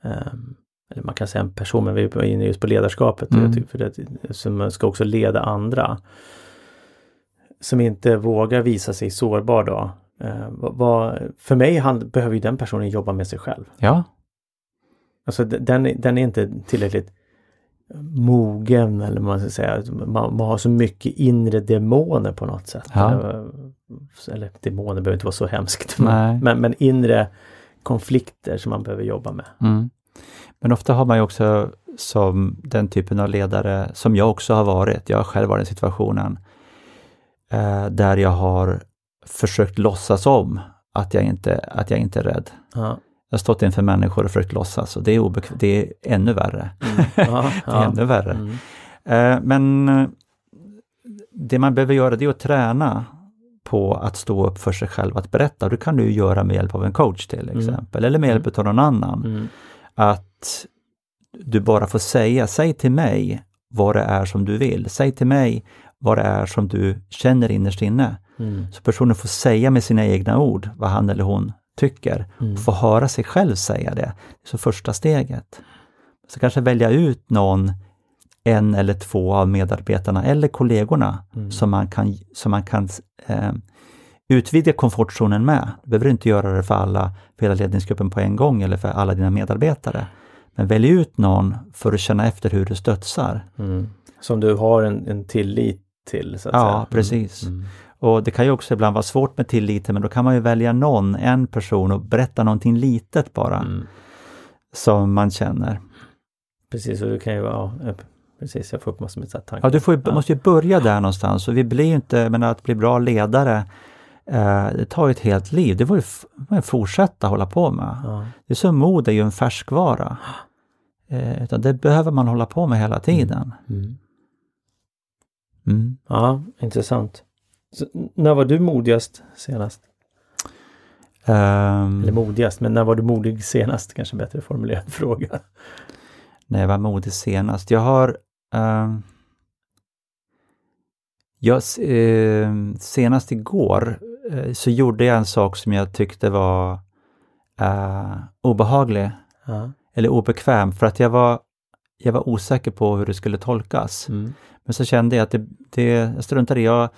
Speaker 1: ehm, eller man kan säga en person, men vi är inne just på ledarskapet.
Speaker 3: Mm.
Speaker 1: Jag tycker för det, som ska också leda andra. Som inte vågar visa sig sårbar då. Eh, vad, för mig hand, behöver ju den personen jobba med sig själv.
Speaker 3: Ja,
Speaker 1: Alltså den, den är inte tillräckligt mogen eller man ska säga. Man, man har så mycket inre demoner på något sätt.
Speaker 3: Ja.
Speaker 1: Eller, eller demoner behöver inte vara så hemskt.
Speaker 3: Nej.
Speaker 1: Men, men inre konflikter som man behöver jobba med.
Speaker 3: Mm. Men ofta har man ju också som den typen av ledare som jag också har varit, jag har själv varit i den situationen, eh, där jag har försökt låtsas om att jag inte, att jag inte är rädd.
Speaker 1: Ja.
Speaker 3: Jag har stått inför människor och försökt låtsas och det är, obekv- det är ännu värre.
Speaker 1: Mm. Ja, (laughs) ja.
Speaker 3: ännu värre.
Speaker 1: Mm.
Speaker 3: Eh, men eh, det man behöver göra det är att träna på att stå upp för sig själv, att berätta. Det kan du göra med hjälp av en coach till exempel, eller med hjälp av någon annan.
Speaker 1: Mm.
Speaker 3: Att du bara får säga, säg till mig vad det är som du vill. Säg till mig vad det är som du känner innerst inne.
Speaker 1: Mm.
Speaker 3: Så personen får säga med sina egna ord vad han eller hon tycker.
Speaker 1: Mm.
Speaker 3: Få höra sig själv säga det. Så första steget. Så kanske välja ut någon, en eller två av medarbetarna eller kollegorna
Speaker 1: Mm.
Speaker 3: som man kan, som man kan eh, utvidga komfortzonen med. Du behöver inte göra det för alla, för hela ledningsgruppen på en gång eller för alla dina medarbetare. Men välj ut någon för att känna efter hur du stötsar.
Speaker 1: Mm. Som du har en, en tillit till så att säga.
Speaker 3: Ja, precis.
Speaker 1: Mm.
Speaker 3: Och det kan ju också ibland vara svårt med tilliten, men då kan man ju välja någon, en person och berätta någonting litet bara,
Speaker 1: Mm.
Speaker 3: som man känner.
Speaker 1: Precis, och du kan ju vara, ja, precis, jag får upp massor med så tankar.
Speaker 3: Ja, du får
Speaker 1: Ja.
Speaker 3: måste ju börja där någonstans och vi blir ju inte, men att bli bra ledare, eh, det tar ju ett helt liv. Det får ju får ju fortsätta hålla på med.
Speaker 1: Ja.
Speaker 3: Det är som mod är ju en färskvara. Eh, utan det behöver man hålla på med hela tiden.
Speaker 1: Mm.
Speaker 3: Mm.
Speaker 1: ja, intressant. Så, när var du modigast senast?
Speaker 3: Ehm,
Speaker 1: Eller modigast, men när var du modig senast? Kanske bättre formulerad (laughs) fråga.
Speaker 3: när jag var modig senast. Jag har ehm, jag, ehm, senast igår eh, så gjorde jag en sak som jag tyckte var eh, obehaglig eller obekväm för att jag var, jag var osäker på hur det skulle tolkas.
Speaker 1: Mm.
Speaker 3: Men så kände jag att det, det jag struntade i. Jag,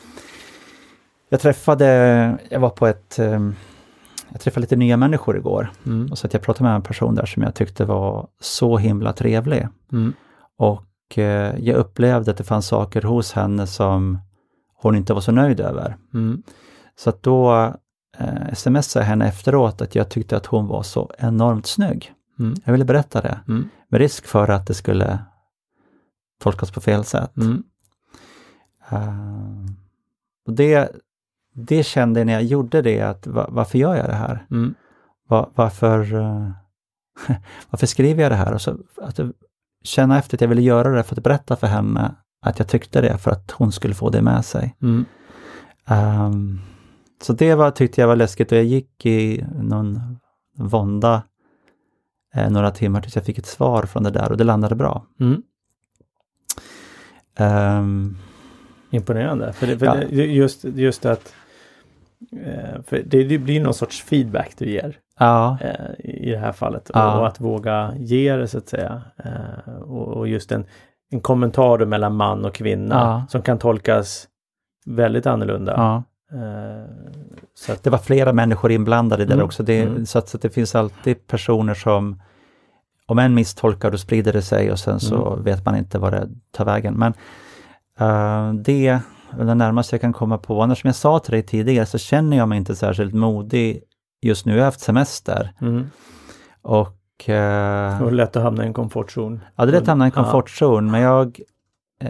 Speaker 3: jag träffade, jag var på ett, ehm, jag träffade lite nya människor igår.
Speaker 1: Mm.
Speaker 3: Och så att jag pratade med en person där som jag tyckte var så himla trevlig.
Speaker 1: Mm.
Speaker 3: Och eh, jag upplevde att det fanns saker hos henne som hon inte var så nöjd över.
Speaker 1: Mm.
Speaker 3: Så att då eh, smsade jag henne efteråt att jag tyckte att hon var så enormt snygg.
Speaker 1: Mm.
Speaker 3: Jag ville berätta det,
Speaker 1: Mm.
Speaker 3: med risk för att det skulle tolkas på fel sätt.
Speaker 1: Mm.
Speaker 3: Eh, och det, det kände jag när jag gjorde det, att va, varför gör jag det här?
Speaker 1: Mm.
Speaker 3: Va, varför, eh, (laughs) varför skriver jag det här? Och så, att jag känna efter att jag ville göra det för att berätta för henne att jag tyckte det för att hon skulle få det med sig.
Speaker 1: Mm.
Speaker 3: Ehm, så det var, tyckte jag var läskigt och jag gick i någon vånda eh, några timmar tills jag fick ett svar från det där och det landade bra.
Speaker 1: Mm.
Speaker 3: Ehm,
Speaker 1: Imponerande. För, det, för
Speaker 3: Ja.
Speaker 1: det, just, just att eh, för det, det blir någon sorts feedback du ger
Speaker 3: ja,
Speaker 1: eh, i det här fallet.
Speaker 3: Ja.
Speaker 1: Och att våga ge det så att säga. Eh, och, just en, en kommentar mellan man och kvinna
Speaker 3: Ja.
Speaker 1: som kan tolkas väldigt annorlunda. Eh, så att,
Speaker 3: Det var flera människor inblandade där
Speaker 1: Mm,
Speaker 3: också. Det,
Speaker 1: mm.
Speaker 3: så, att, så att det finns alltid personer som om en misstolkar då sprider det sig och sen så
Speaker 1: Mm.
Speaker 3: vet man inte vad det tar vägen. Men eh, det det närmaste jag kan komma på. Annars som jag sa till dig tidigare så känner jag mig inte särskilt modig just nu. Jag har haft semester
Speaker 1: mm.
Speaker 3: och eh,
Speaker 1: Och lätt att hamna i en komfortzon.
Speaker 3: ja, det är lätt att hamna i en
Speaker 1: Ja.
Speaker 3: komfortzon men jag eh,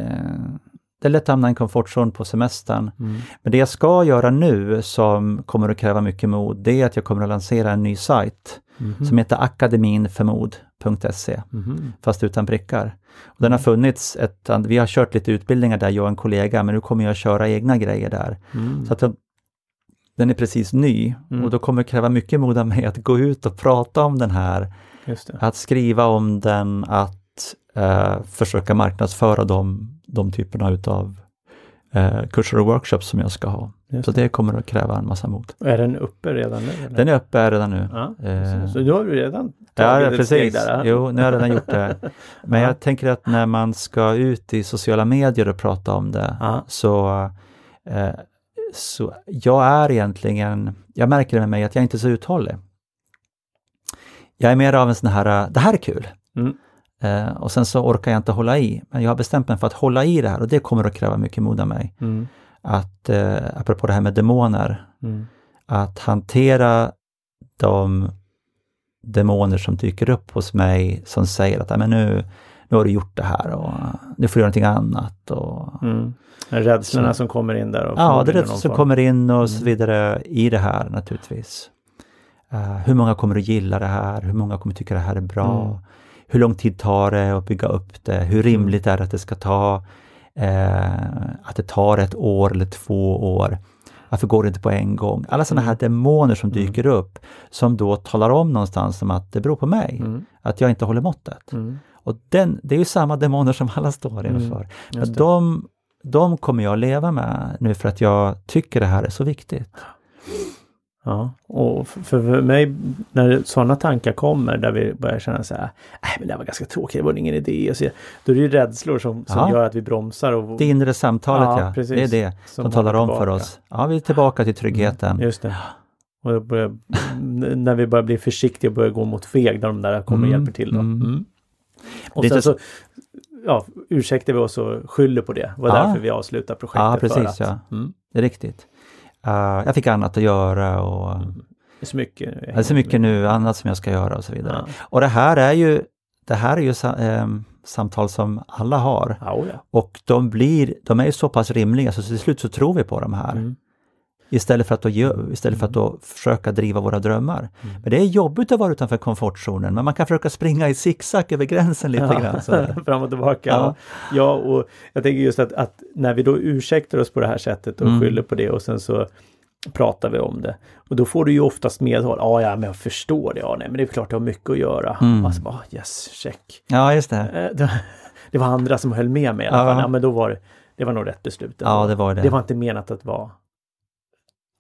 Speaker 3: det är lätt att hamna i en komfortzon på semestern.
Speaker 1: Mm.
Speaker 3: Men det jag ska göra nu som kommer att kräva mycket mod, det är att jag kommer att lansera en ny sajt
Speaker 1: Mhm.
Speaker 3: som heter akademinförmod.se,
Speaker 1: Mhm.
Speaker 3: fast utan prickar. Och den har funnits, ett, vi har kört lite utbildningar där, jag och en kollega, men nu kommer jag köra egna grejer där.
Speaker 1: Mm.
Speaker 3: Så att den, är precis ny
Speaker 1: Mm.
Speaker 3: och då kommer det kräva mycket mod av mig att gå ut och prata om den här, att skriva om den, att eh, försöka marknadsföra de, de typerna utav eh, kurser och workshops som jag ska ha.
Speaker 1: Just
Speaker 3: Så det kommer att kräva en massa mod.
Speaker 1: Är den uppe redan nu? Eller?
Speaker 3: Den är uppe redan nu.
Speaker 1: Ja,
Speaker 3: Eh,
Speaker 1: så, du har ju redan
Speaker 3: Ja,
Speaker 1: tagit ett
Speaker 3: precis.
Speaker 1: steg där. ja.
Speaker 3: Jo, nu har jag redan gjort det. (laughs) Men
Speaker 1: Ja.
Speaker 3: jag tänker att när man ska ut i sociala medier och prata om det,
Speaker 1: Ja.
Speaker 3: så, eh, så jag är egentligen, jag märker det med mig att jag inte är så uthållig. Jag är mer av en sån här, det här är kul.
Speaker 1: Mm.
Speaker 3: Eh, och sen så orkar jag inte hålla i. Men jag har bestämt mig för att hålla i det här och det kommer att kräva mycket mod av mig.
Speaker 1: Mm.
Speaker 3: Att, eh, apropå det här med demoner,
Speaker 1: Mm.
Speaker 3: att hantera de demoner som dyker upp hos mig som säger att "Ja, men nu, nu har du gjort det här och nu får du göra någonting annat. Och,
Speaker 1: Mm. Rädslorna som kommer in där. Och
Speaker 3: ja, det är
Speaker 1: någon
Speaker 3: som kommer in och så
Speaker 1: Mm.
Speaker 3: vidare i det här naturligtvis. Eh, hur många kommer att gilla det här? Hur många kommer tycka det här är bra?
Speaker 1: Mm.
Speaker 3: Hur lång tid tar det att bygga upp det? Hur rimligt är det att det ska ta? Eh, att det tar ett år eller två år. Varför går det inte på en gång? Alla sådana här demoner som dyker upp som då talar om någonstans om att det beror på mig,
Speaker 1: Mm.
Speaker 3: att jag inte håller måttet.
Speaker 1: Mm.
Speaker 3: Och den, det är ju samma demoner som alla står
Speaker 1: Mm,
Speaker 3: inför.
Speaker 1: Det.
Speaker 3: de, de kommer jag leva med nu för att jag tycker det här är så viktigt.
Speaker 1: Ja, och för för mig när sådana tankar kommer där vi börjar känna så här, nej men det här var ganska tråkigt, det var ingen idé. Och så, då är det ju rädslor som, som
Speaker 3: Ja.
Speaker 1: gör att vi bromsar. Och,
Speaker 3: Det inre samtalet,
Speaker 1: Ja,
Speaker 3: ja.
Speaker 1: precis.
Speaker 3: Det är det
Speaker 1: Som
Speaker 3: som talar om för oss. Ja, vi är tillbaka till tryggheten.
Speaker 1: Just det. Och börjar, när vi börjar bli försiktiga och börjar gå mot feg, när de där kommer och
Speaker 3: Mm,
Speaker 1: hjälper till. Då.
Speaker 3: mm.
Speaker 1: Mm. Och sen så ja, ursäktar vi oss och skyller på det. Det var
Speaker 3: Ja.
Speaker 1: därför vi avslutar projektet.
Speaker 3: Ja,
Speaker 1: för
Speaker 3: precis,
Speaker 1: att,
Speaker 3: ja.
Speaker 1: Mm.
Speaker 3: Det är riktigt. Uh, jag fick annat att göra och
Speaker 1: Det är så mycket.
Speaker 3: det är så mycket nu annat som jag ska göra och så vidare.
Speaker 1: Ja.
Speaker 3: Och det här är ju, det här är ju sa, ehm, samtal som alla har.
Speaker 1: Oh ja.
Speaker 3: Och de blir, de är ju så pass rimliga så till slut så tror vi på de här.
Speaker 1: Mm.
Speaker 3: Istället för att, då, gö- istället för att då försöka driva våra drömmar.
Speaker 1: Mm.
Speaker 3: Men det är jobbigt att vara utanför komfortzonen, men man kan försöka springa i zigzag över gränsen lite grann. sådär. (laughs)
Speaker 1: Fram och tillbaka.
Speaker 3: Ja.
Speaker 1: Ja. ja, och jag tänker just att, att när vi då ursäktar oss på det här sättet och
Speaker 3: Mm.
Speaker 1: skyller på det och sen så pratar vi om det. Och då får du ju oftast medhåll. Ja, ja, men jag förstår det. Ja, nej, men det är klart du har mycket att göra.
Speaker 3: Mm.
Speaker 1: Alltså, bara, yes, check.
Speaker 3: Ja, just det.
Speaker 1: Eh, (laughs) det, var andra som höll med mig i alla
Speaker 3: Ja.
Speaker 1: fall. Ja, men då var det, det var nog rätt beslut.
Speaker 3: Ja, det var det.
Speaker 1: Det var inte menat att vara...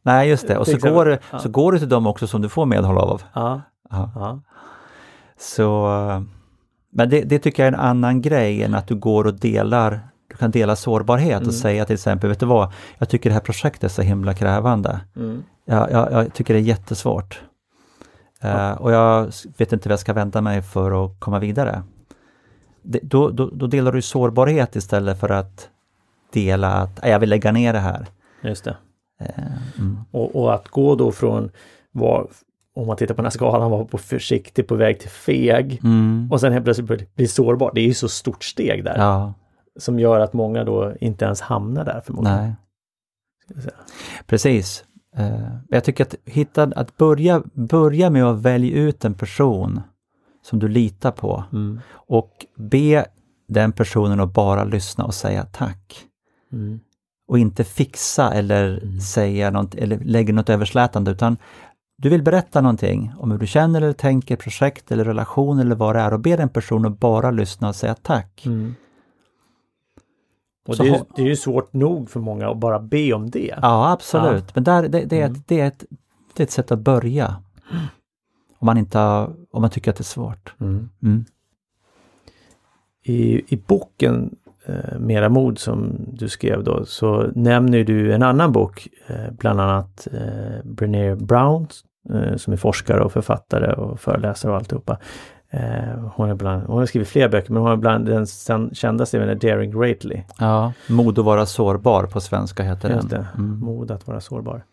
Speaker 3: Nej, just det. Och så går, det,
Speaker 1: Ja.
Speaker 3: så går det till dem också som du får medhåll av.
Speaker 1: Ja,
Speaker 3: Ja.
Speaker 1: ja.
Speaker 3: Så, eh, men det, det tycker jag är en annan grej än att du går och delar, du kan dela sårbarhet
Speaker 1: Mm.
Speaker 3: och säga till exempel, vet du vad, jag tycker det här projektet är så himla krävande.
Speaker 1: Mm.
Speaker 3: Jag, jag, jag tycker det är jättesvårt. Eh, och jag vet inte vad jag ska vända mig för att komma vidare. Det, då, då, då delar du sårbarhet istället för att dela att "Nej, jag vill lägga ner det här.
Speaker 1: Just det.
Speaker 3: Eh, mm.
Speaker 1: Och, och att gå då från, var, om man tittar på den här skalan, var på försiktig på väg till feg.
Speaker 3: Mm.
Speaker 1: Och sen helt plötsligt bli- sårbar. Det är ju så stort steg där.
Speaker 3: Ja,
Speaker 1: Som gör att många då inte ens hamnar där förmodligen.
Speaker 3: nej. Precis. Eh, jag tycker att hitta, att börja, börja med att välja ut en person som du litar på
Speaker 1: Mm.
Speaker 3: och be den personen att bara lyssna och säga tack.
Speaker 1: Mm.
Speaker 3: Och inte fixa eller
Speaker 1: Mm.
Speaker 3: säga något eller lägga något överslätande utan du vill berätta någonting om hur du känner eller tänker, projekt eller relation eller vad det är och be den personen bara lyssna och säga tack.
Speaker 1: Mm. Och det är, det är ju svårt nog för många att bara be om det.
Speaker 3: Ja, absolut. Men där, det, det, är
Speaker 1: Mm.
Speaker 3: ett, det, är ett, det är ett sätt att börja. Om man, inte om man tycker att det är svårt.
Speaker 1: Mm.
Speaker 3: Mm.
Speaker 1: I, I boken eh, Mera mod som du skrev då så nämner du en annan bok, eh, bland annat eh, Brené Brown eh, som är forskare och författare och föreläsare och alltihopa. Eh, hon, är bland, hon har skrivit fler böcker men hon är bland den sen- kändaste är Daring Greatly.
Speaker 3: Ja, mod att vara sårbar på svenska heter
Speaker 1: Just
Speaker 3: den. Mm.
Speaker 1: mod att vara sårbar.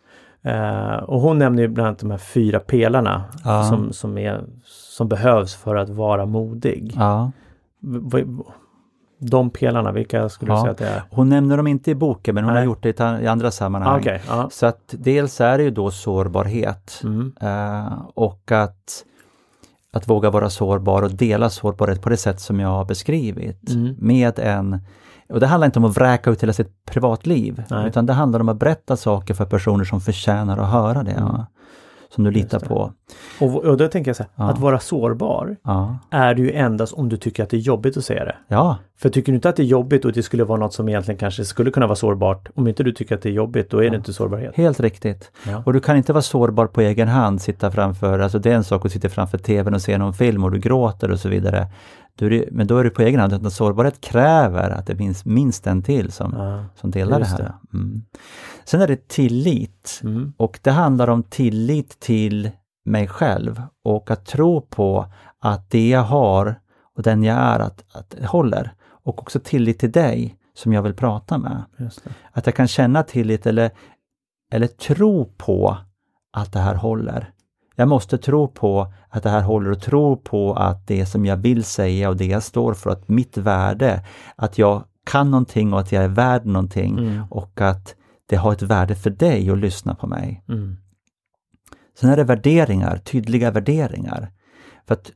Speaker 1: Eh, och hon nämner ju bland annat de här fyra pelarna
Speaker 3: Ja.
Speaker 1: som, som, är, som behövs för att vara modig.
Speaker 3: Ja.
Speaker 1: De pelarna, vilka skulle du
Speaker 3: Ja.
Speaker 1: säga att det är?
Speaker 3: Hon nämner dem inte i boken men hon
Speaker 1: Nej.
Speaker 3: har gjort det i andra sammanhang.
Speaker 1: Ah, Okej, ja.
Speaker 3: Så att dels är det ju då sårbarhet
Speaker 1: Mm.
Speaker 3: eh, och att, att våga vara sårbar och dela sårbarhet på det sätt som jag har beskrivit.
Speaker 1: Mm.
Speaker 3: Med en, och det handlar inte om att vräka ut hela sitt privatliv
Speaker 1: Nej.
Speaker 3: utan det handlar om att berätta saker för personer som förtjänar att höra det.
Speaker 1: Mm.
Speaker 3: Ja, som du litar på.
Speaker 1: Och, och då tänker jag så här,
Speaker 3: Ja.
Speaker 1: att vara sårbar
Speaker 3: Ja,
Speaker 1: är det ju endast om du tycker att det är jobbigt att säga det.
Speaker 3: ja,
Speaker 1: För tycker du inte att det är jobbigt och det skulle vara något som egentligen kanske skulle kunna vara sårbart, om inte du tycker att det är jobbigt, då är det inte sårbarhet.
Speaker 3: helt riktigt.
Speaker 1: Ja.
Speaker 3: Och du kan inte vara sårbar på egen hand, sitta framför, alltså det är en sak att sitta framför tvn och se någon film och du gråter och så vidare. Då det, men då är du på egen hand, utan sårbarhet kräver att det finns minst en till som,
Speaker 1: Ja.
Speaker 3: som delar det här. Mm. Sen är det tillit
Speaker 1: Mm.
Speaker 3: och det handlar om tillit till mig själv och att tro på att det jag har och den jag är, att, att det håller. Och också tillit till dig som jag vill prata med.
Speaker 1: Det.
Speaker 3: Att jag kan känna tillit eller, eller tro på att det här håller. Jag måste tro på att det här håller och tro på att det som jag vill säga och det jag står för, att mitt värde, att jag kan någonting och att jag är värd någonting
Speaker 1: Mm.
Speaker 3: och att det har ett värde för dig att lyssna på mig.
Speaker 1: Mm.
Speaker 3: Sen är det värderingar, tydliga värderingar. För att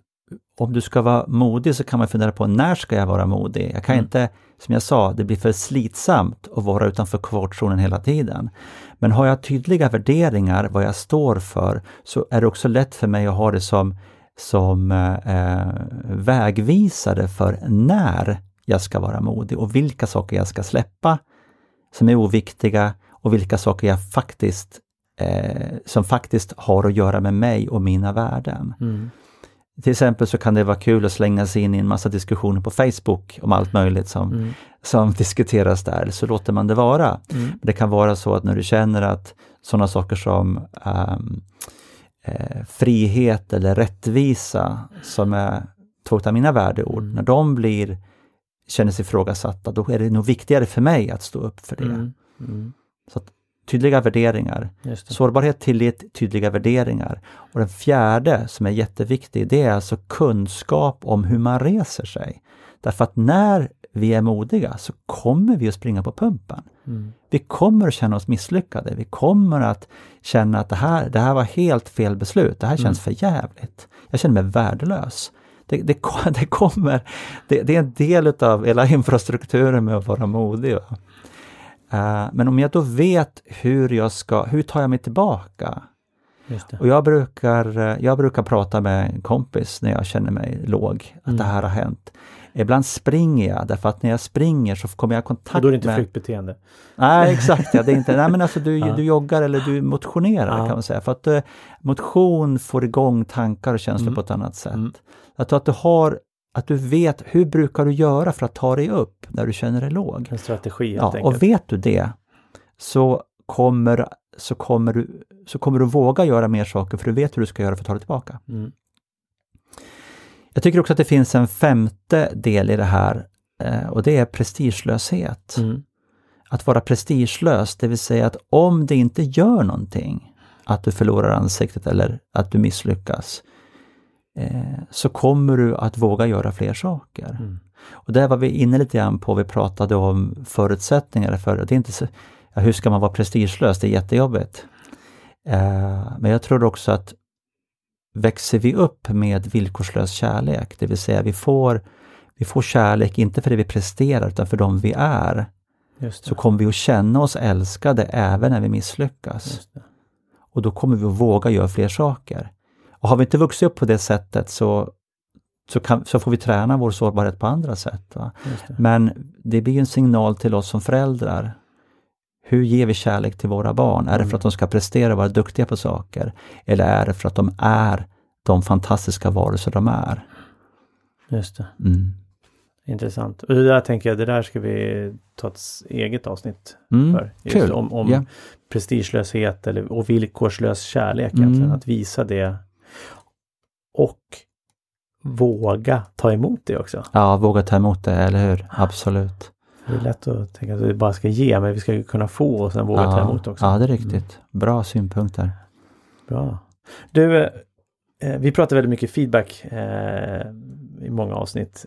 Speaker 3: om du ska vara modig så kan man fundera på när ska jag vara modig? Jag kan
Speaker 1: Mm.
Speaker 3: inte, som jag sa, det blir för slitsamt att vara utanför komfortzonen hela tiden. Men har jag tydliga värderingar, vad jag står för, så är det också lätt för mig att ha det som, som eh, eh vägvisare för när jag ska vara modig och vilka saker jag ska släppa som är oviktiga och vilka saker jag faktiskt eh, som faktiskt har att göra med mig och mina värden.
Speaker 1: Mm.
Speaker 3: Till exempel så kan det vara kul att slänga sig in i en massa diskussioner på Facebook om allt möjligt som,
Speaker 1: Mm.
Speaker 3: som diskuteras där, så låter man det vara.
Speaker 1: Mm.
Speaker 3: Det kan vara så att när du känner att sådana saker som ehm, eh, frihet eller rättvisa, som är två av mina värdeord,
Speaker 1: Mm.
Speaker 3: när de blir känner sig ifrågasatta, då är det nog viktigare för mig att stå upp för det.
Speaker 1: Mm. Mm.
Speaker 3: Så tydliga värderingar. Sårbarhet, tillit, tydliga värderingar. Och den fjärde som är jätteviktig, det är alltså kunskap om hur man reser sig. Därför att när vi är modiga så kommer vi att springa på pumpen.
Speaker 1: Mm.
Speaker 3: Vi kommer att känna oss misslyckade. Vi kommer att känna att det här, det här var helt fel beslut. Det här känns för jävligt. Jag känner mig värdelös. Det, det, (laughs) det kommer, det, det är en del utav hela infrastrukturen med att vara modig. Va? Eh, men om jag då vet hur jag ska, hur tar jag mig tillbaka? Och jag brukar, eh, jag brukar prata med en kompis när jag känner mig låg, att
Speaker 1: Mm.
Speaker 3: det här har hänt. Ibland springer jag, därför att när jag springer så kommer jag i kontakt
Speaker 1: Och då är det inte
Speaker 3: med...
Speaker 1: flyktbeteende.
Speaker 3: Nej, exakt. Ja, det är inte, (laughs) nej, men alltså du, du joggar eller du motionerar kan man säga. För att eh, motion får igång tankar och känslor
Speaker 1: Mm.
Speaker 3: på ett annat sätt.
Speaker 1: Mm.
Speaker 3: Att, att du har, att du vet, hur brukar du göra för att ta dig upp när du känner dig låg?
Speaker 1: En strategi helt
Speaker 3: Ja,
Speaker 1: enkelt.
Speaker 3: och vet du det så kommer, så, kommer du, så kommer du våga göra mer saker för du vet hur du ska göra för att ta dig tillbaka.
Speaker 1: Mm.
Speaker 3: Jag tycker också att det finns en femte del i det här eh, och det är prestigelöshet.
Speaker 1: Mm.
Speaker 3: Att vara prestigelös, det vill säga att om det inte gör någonting, att du förlorar ansiktet eller att du misslyckas, eh, så kommer du att våga göra fler saker.
Speaker 1: Mm.
Speaker 3: Och där var vi inne lite grann på, vi pratade om förutsättningar för det. är inte så, ja, hur ska man vara prestigelös? Det är jättejobbigt. Eh, men jag tror också att växer vi upp med villkorslös kärlek, det vill säga vi får, vi får kärlek inte för det vi presterar utan för de vi är, så kommer vi att känna oss älskade även när vi misslyckas. Och då kommer vi att våga göra fler saker. Och har vi inte vuxit upp på det sättet så, så, kan, så får vi träna vår sårbarhet på andra sätt.
Speaker 1: Det.
Speaker 3: Men det blir en signal till oss som föräldrar. Hur ger vi kärlek till våra barn? Är det
Speaker 1: Mm.
Speaker 3: för att de ska prestera och vara duktiga på saker? Eller är det för att de är de fantastiska varelser de är?
Speaker 1: Just det.
Speaker 3: Mm.
Speaker 1: Intressant. Och det där tänker jag, det där ska vi ta ett eget avsnitt
Speaker 3: Mm.
Speaker 1: för. Just. Om, om
Speaker 3: Ja.
Speaker 1: prestigelöshet eller, och villkorslös kärlek
Speaker 3: Mm.
Speaker 1: egentligen. Att visa det. Och våga ta emot det också.
Speaker 3: Ja, våga ta emot det, eller hur? Absolut.
Speaker 1: Det är lätt att tänka att vi bara ska ge, men vi ska kunna få och sen våga ta
Speaker 3: ja,
Speaker 1: emot också.
Speaker 3: Ja, det är riktigt. Bra synpunkter.
Speaker 1: Bra. Du, eh, vi pratar väldigt mycket feedback eh, i många avsnitt.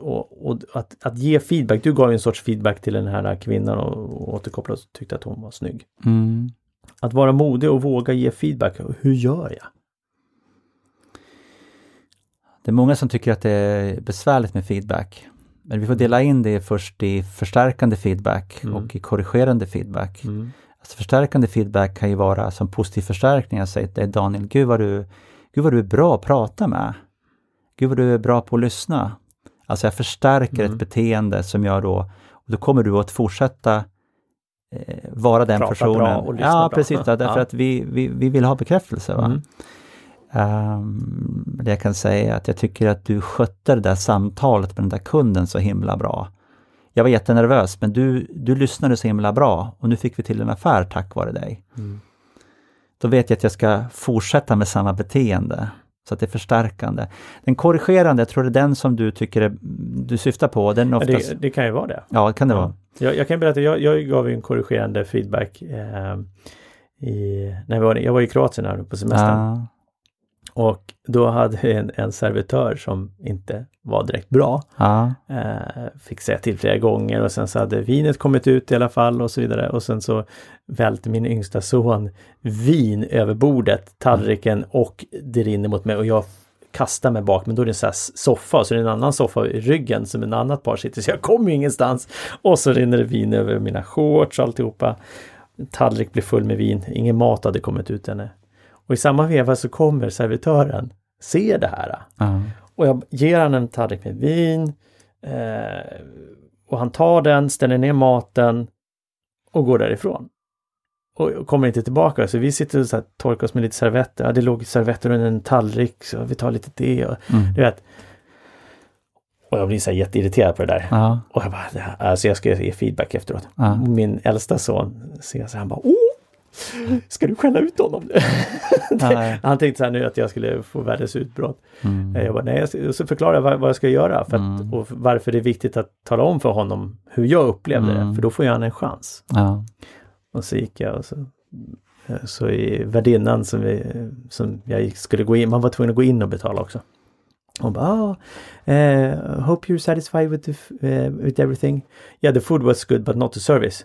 Speaker 1: Och, och att, att ge feedback, du gav ju en sorts feedback till den här kvinnan och, och återkopplade och tyckte att hon var snygg.
Speaker 3: Mm.
Speaker 1: Att vara modig och våga ge feedback, hur gör jag?
Speaker 3: Det är många som tycker att det är besvärligt med feedback. Men vi får dela in det först i förstärkande feedback
Speaker 1: Mm.
Speaker 3: och i korrigerande feedback.
Speaker 1: Mm.
Speaker 3: Alltså förstärkande feedback kan ju vara som positiv förstärkning. Jag säger till Daniel, gud vad, du, gud vad du är bra att prata med. Gud vad du är bra på att lyssna. Alltså jag förstärker
Speaker 1: Mm.
Speaker 3: ett beteende som jag då, och då kommer du att fortsätta eh, vara den
Speaker 1: Prata
Speaker 3: personen.
Speaker 1: bra och lyssna
Speaker 3: ja,
Speaker 1: bra.
Speaker 3: precis. Därför
Speaker 1: Ja.
Speaker 3: att vi, vi, vi vill ha bekräftelse. Va? Um, det jag kan säga är att jag tycker att du skötte det där samtalet med den där kunden så himla bra. Jag var jättenervös men du, du lyssnade så himla bra och nu fick vi till en affär tack vare dig.
Speaker 1: Mm.
Speaker 3: Då vet jag att jag ska fortsätta med samma beteende. Så att det är förstärkande. Den korrigerande, jag tror det är den som du tycker är, du syftar på. Den oftast,
Speaker 1: det, det kan ju vara det.
Speaker 3: ja, det kan det
Speaker 1: Ja.
Speaker 3: vara.
Speaker 1: Jag, jag kan berätta, jag, jag gav en korrigerande feedback eh, i, när jag, var, jag var i Kroatien här på semestern.
Speaker 3: Ja,
Speaker 1: Och då hade jag en, en servitör som inte var direkt bra.
Speaker 3: ja,
Speaker 1: Eh, fick säga till flera gånger och sen så hade vinet kommit ut i alla fall och så vidare. Och sen så välte min yngsta son vin över bordet, tallriken och det rinner mot mig och jag kasta mig bak, men då är det en sån här soffa, så det är en annan soffa i ryggen som en annat par sitter, så jag kommer ju ingenstans. Och så rinner det vin över mina shorts och alltihopa. Tallrik blir full med vin, ingen mat hade kommit ut ännu. Och i samma veva så kommer servitören, ser det här.
Speaker 3: Ja.
Speaker 1: Och jag ger han en tallrik med vin. Eh, och han tar den, ställer ner maten och går därifrån. Och kommer inte tillbaka. Så vi sitter och så här, torkar oss med lite servetter. Ja, det låg servetter under en tallrik så vi tar lite det. Och,
Speaker 3: Mm.
Speaker 1: Du vet. Och jag blir så här jätteirriterad på det där.
Speaker 3: Ja.
Speaker 1: Och jag bara, alltså jag ska ge feedback efteråt.
Speaker 3: Ja.
Speaker 1: Min äldsta son ser så här, han bara, åh! Ska du skälla ut honom nu? (laughs) Han tänkte så här nu att jag skulle få världens utbrott.
Speaker 3: Mm.
Speaker 1: Eh, Jag bara, nej, ska- så förklarar jag vad, vad jag ska göra för att,
Speaker 3: Mm.
Speaker 1: och varför det är viktigt att tala om för honom hur jag upplevde
Speaker 3: Mm.
Speaker 1: det, för då får han en chans.
Speaker 3: Ja.
Speaker 1: Och så gick jag och så, eh, så i värdinnan som, vi, som jag gick, skulle gå in, man var tvungen att gå in och betala också. Hon bara, oh, eh, hope you're satisfied with, the, eh, with everything. Yeah, the food was good but not the service.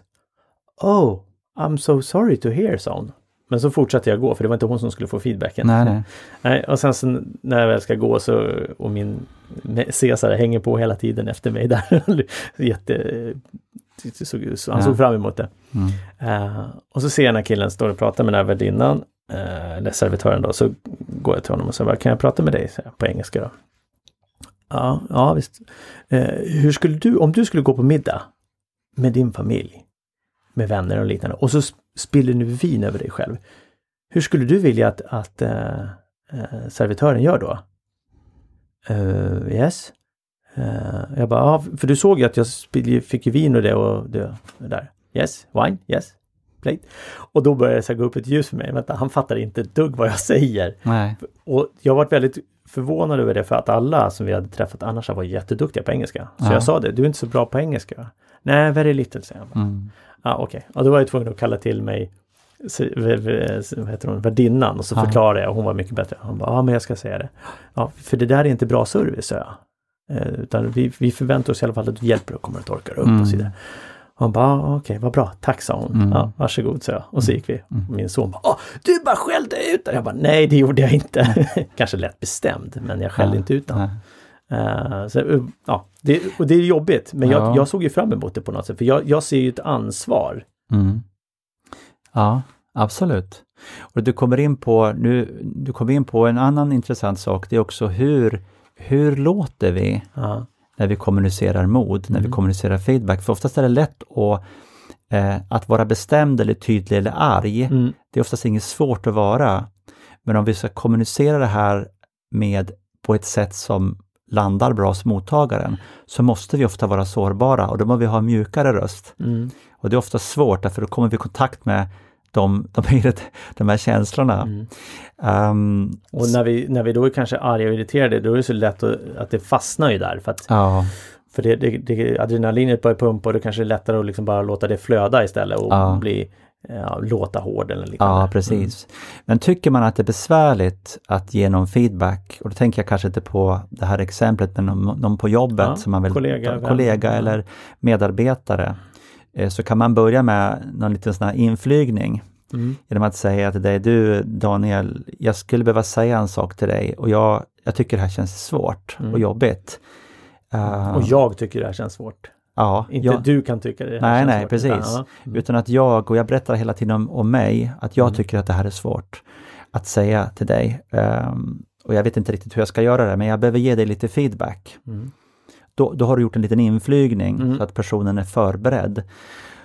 Speaker 1: Oh, I'm so sorry to hear, sa hon. Men så fortsatte jag gå, för det var inte hon som skulle få feedbacken.
Speaker 3: Nej, nej.
Speaker 1: Nej, och sen så när jag väl ska gå så och min Cesar hänger på hela tiden efter mig där. (laughs) Jätte, så, han
Speaker 3: Ja.
Speaker 1: såg fram emot det.
Speaker 3: Mm.
Speaker 1: Eh, och så ser jag när killen står och pratar med den här värdinnan, uh, eller servitören då, så går jag till honom och säger, kan jag prata med dig? Så på engelska då. Ja, ja visst. Eh, hur skulle du, om du skulle gå på middag med din familj, med vänner och liknande, och så sp- spiller du vin över dig själv. Hur skulle du vilja att, att eh, servitören gör då? Uh, yes. Eh, jag bara, ja, för du såg ju att jag spill, fick ju vin och det och det, det där. Yes, wine, yes, plate. Och då började det så gå upp ett ljus för mig. Vänta, han fattar inte ett dugg vad jag säger.
Speaker 3: Nej.
Speaker 1: Och jag varit väldigt förvånad över det för att alla som vi hade träffat annars var jätteduktiga på engelska. Så
Speaker 3: Ja.
Speaker 1: jag sa det, du är inte så bra på engelska. Nej, very little, säger han.
Speaker 3: Mm.
Speaker 1: Ja, okej. Och då var jag tvungen att kalla till mig vad heter hon, värdinnan och så förklarade jag och hon var mycket bättre. Hon bara, ja men jag ska säga det. Ja, för det där är inte bra service, sa jag. Eh, utan vi, vi förväntar oss i alla fall att du hjälper och kommer och torkar upp
Speaker 3: Mm.
Speaker 1: och så vidare. Hon bara, ah, okej, vad bra, tack sa hon.
Speaker 3: Mm.
Speaker 1: Ja, varsågod, sa jag. Och så gick vi.
Speaker 3: Mm.
Speaker 1: Min son bara, ah, du bara skällde ut den. Jag bara, nej det gjorde jag inte. (laughs) Kanske lätt bestämd, men jag skällde
Speaker 3: Ja.
Speaker 1: inte ut den. Eh, så, uh, ja, det, och det är jobbigt, men
Speaker 3: Ja.
Speaker 1: jag, jag såg ju fram emot det på något sätt. För jag, jag ser ju ett ansvar.
Speaker 3: Mm. Ja, absolut. Och du kommer in på, nu, du kommer in på en annan intressant sak, det är också hur, hur låter vi
Speaker 1: Ja.
Speaker 3: när vi kommunicerar mod, när vi
Speaker 1: Mm.
Speaker 3: kommunicerar feedback? För oftast är det lätt att, eh, att vara bestämd eller tydlig eller arg.
Speaker 1: Mm.
Speaker 3: Det är oftast inget svårt att vara. Men om vi ska kommunicera det här med på ett sätt som landar bra hos mottagaren, så måste vi ofta vara sårbara och då måste vi ha mjukare röst.
Speaker 1: Mm.
Speaker 3: Och det är ofta svårt därför då kommer vi i kontakt med de, de, de här känslorna.
Speaker 1: Mm.
Speaker 3: Ehm,
Speaker 1: Och när vi, när vi då är kanske arga och irriterade, då är det så lätt att, att det fastnar ju där. För, att,
Speaker 3: ja,
Speaker 1: för det, det, det, adrenalinet börjar pumpa och då kanske det är lättare att liksom bara låta det flöda istället och
Speaker 3: Ja.
Speaker 1: bli, ja, låta hård eller liknande.
Speaker 3: ja, precis. Men tycker man att det är besvärligt att ge någon feedback, och då tänker jag kanske inte på det här exemplet, men någon, någon på jobbet
Speaker 1: Ja,
Speaker 3: som man vill
Speaker 1: kollega,
Speaker 3: ta- kollega eller medarbetare, eh, så kan man börja med någon liten sån här inflygning.
Speaker 1: Mm.
Speaker 3: Genom att säga till dig, du Daniel, jag skulle behöva säga en sak till dig och jag, jag tycker det här känns svårt
Speaker 1: Mm.
Speaker 3: och jobbigt. Eh,
Speaker 1: Och jag tycker det här känns svårt.
Speaker 3: Ja,
Speaker 1: Inte
Speaker 3: jag,
Speaker 1: du kan tycka det
Speaker 3: Nej, nej,
Speaker 1: svårt.
Speaker 3: precis.
Speaker 1: Utan, ja. Mm.
Speaker 3: Utan att jag, och jag berättar hela tiden om, om mig, att jag
Speaker 1: Mm.
Speaker 3: tycker att det här är svårt att säga till dig. Ehm, och jag vet inte riktigt hur jag ska göra det, men jag behöver ge dig lite feedback.
Speaker 1: Mm.
Speaker 3: Då, då har du gjort en liten inflygning
Speaker 1: Mm.
Speaker 3: så att personen är förberedd.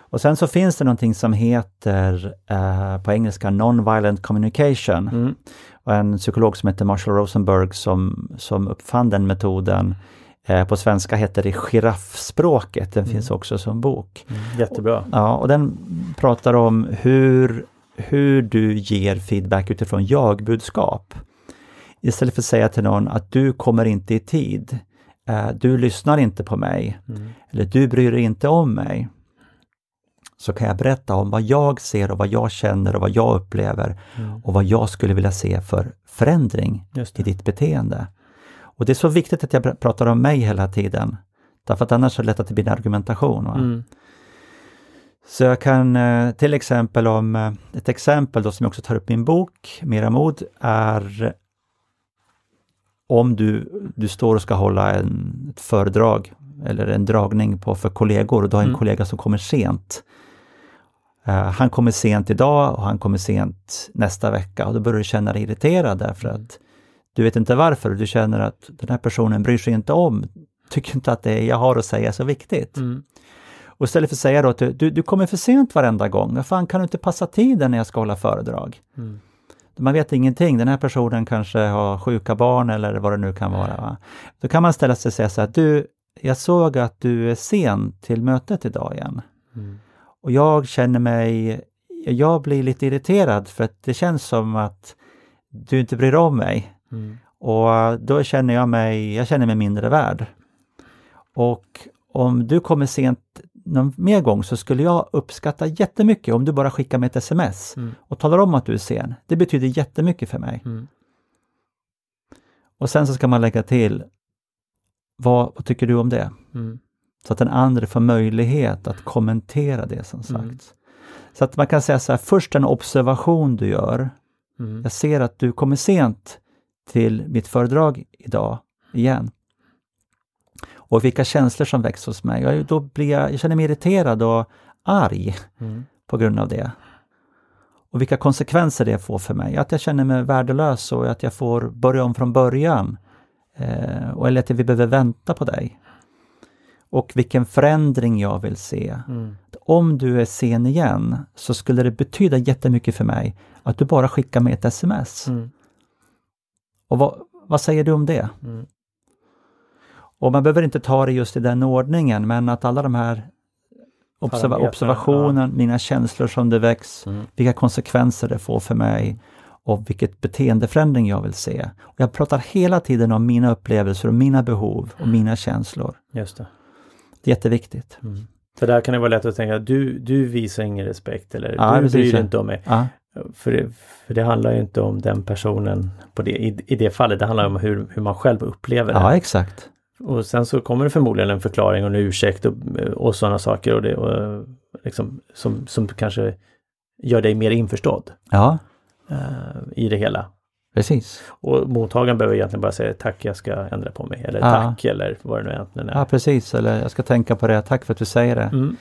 Speaker 3: Och sen så finns det någonting som heter eh, på engelska non-violent communication.
Speaker 1: Mm.
Speaker 3: Och en psykolog som heter Marshall Rosenberg som, som uppfann den metoden. Eh, på svenska heter det giraffspråket, den
Speaker 1: Mm.
Speaker 3: finns också som bok.
Speaker 1: Mm. Jättebra.
Speaker 3: Ja, och den pratar om hur, hur du ger feedback utifrån jag-budskap. Istället för att säga till någon att du kommer inte i tid, eh, du lyssnar inte på mig,
Speaker 1: Mm.
Speaker 3: eller du bryr dig inte om mig. Så kan jag berätta om vad jag ser och vad jag känner och vad jag upplever
Speaker 1: Mm.
Speaker 3: och vad jag skulle vilja se för förändring i ditt beteende. Och det är så viktigt att jag pr- pratar om mig hela tiden. Därför att annars är det lätt att det blir en argumentation.
Speaker 1: Mm.
Speaker 3: Så jag kan eh, till exempel om, eh, ett exempel då som jag också tar upp i min bok, Mera mod, är om du, du står och ska hålla en, ett föredrag eller en dragning på för kollegor och du har en
Speaker 1: Mm.
Speaker 3: kollega som kommer sent. Eh, han kommer sent idag och han kommer sent nästa vecka och då börjar du känna dig irriterad därför
Speaker 1: Mm.
Speaker 3: att du vet inte varför. Du känner att den här personen bryr sig inte om, tycker inte att det jag har att säga är så viktigt.
Speaker 1: Mm.
Speaker 3: Och istället för att säga då att du, du, kommer för sent varenda gång, vad fan kan du inte passa tiden när jag ska hålla föredrag?
Speaker 1: Mm.
Speaker 3: Man vet ingenting, den här personen kanske har sjuka barn eller vad det nu kan vara. Va? Då kan man ställa sig och säga så här, du, jag såg att du är sen till mötet idag igen.
Speaker 1: Mm.
Speaker 3: Och jag känner mig, jag blir lite irriterad för att det känns som att du inte bryr om mig.
Speaker 1: Mm.
Speaker 3: Och då känner jag mig, jag känner mig mindre värd. Och om du kommer sent någon mer gång så skulle jag uppskatta jättemycket om du bara skickar mig ett sms
Speaker 1: Mm.
Speaker 3: och talar om att du är sen. Det betyder jättemycket för mig.
Speaker 1: Mm.
Speaker 3: Och sen så ska man lägga till, vad, vad tycker du om det?
Speaker 1: Mm.
Speaker 3: Så att den andra får möjlighet att kommentera det som sagt.
Speaker 1: Mm.
Speaker 3: Så att man kan säga så här, först en observation du gör.
Speaker 1: Mm.
Speaker 3: Jag ser att du kommer sent till mitt föredrag idag igen. Och vilka känslor som väcks hos mig. Jag, då blir jag, jag känner mig irriterad och arg
Speaker 1: Mm.
Speaker 3: på grund av det. Och vilka konsekvenser det får för mig. Att jag känner mig värdelös och att jag får börja om från början. Eh, och eller att vi behöver vänta på dig. Och vilken förändring jag vill se.
Speaker 1: Mm.
Speaker 3: Om du är sen igen så skulle det betyda jättemycket för mig att du bara skickar mig ett sms.
Speaker 1: Mm.
Speaker 3: Och vad, vad säger du om det?
Speaker 1: Mm.
Speaker 3: Och man behöver inte ta det just i den ordningen, men att alla de här observa observationen, mina känslor som det väcks,
Speaker 1: Mm.
Speaker 3: vilka konsekvenser det får för mig och vilket beteendeförändring jag vill se. Och jag pratar hela tiden om mina upplevelser och mina behov och mina känslor.
Speaker 1: Just det.
Speaker 3: Det är jätteviktigt.
Speaker 1: Mm. För där kan det vara lätt att tänka, du, du visar ingen respekt eller
Speaker 3: Ja,
Speaker 1: du
Speaker 3: precis,
Speaker 1: bryr dig
Speaker 3: ja.
Speaker 1: inte om mig.
Speaker 3: Ja,
Speaker 1: För det, för det handlar ju inte om den personen på det, i, i det fallet, det handlar om hur, hur man själv upplever
Speaker 3: ja
Speaker 1: det.
Speaker 3: exakt.
Speaker 1: Och sen så kommer det förmodligen en förklaring och en ursäkt och, och sådana saker och det, och liksom, som, som kanske gör dig mer införstådd
Speaker 3: Ja,
Speaker 1: eh, i det hela.
Speaker 3: precis.
Speaker 1: Och mottagaren behöver egentligen bara säga tack, jag ska ändra på mig eller
Speaker 3: Ja.
Speaker 1: tack eller vad det nu egentligen är.
Speaker 3: Ja, precis. Eller jag ska tänka på det. Tack för att du säger det.
Speaker 1: Mm.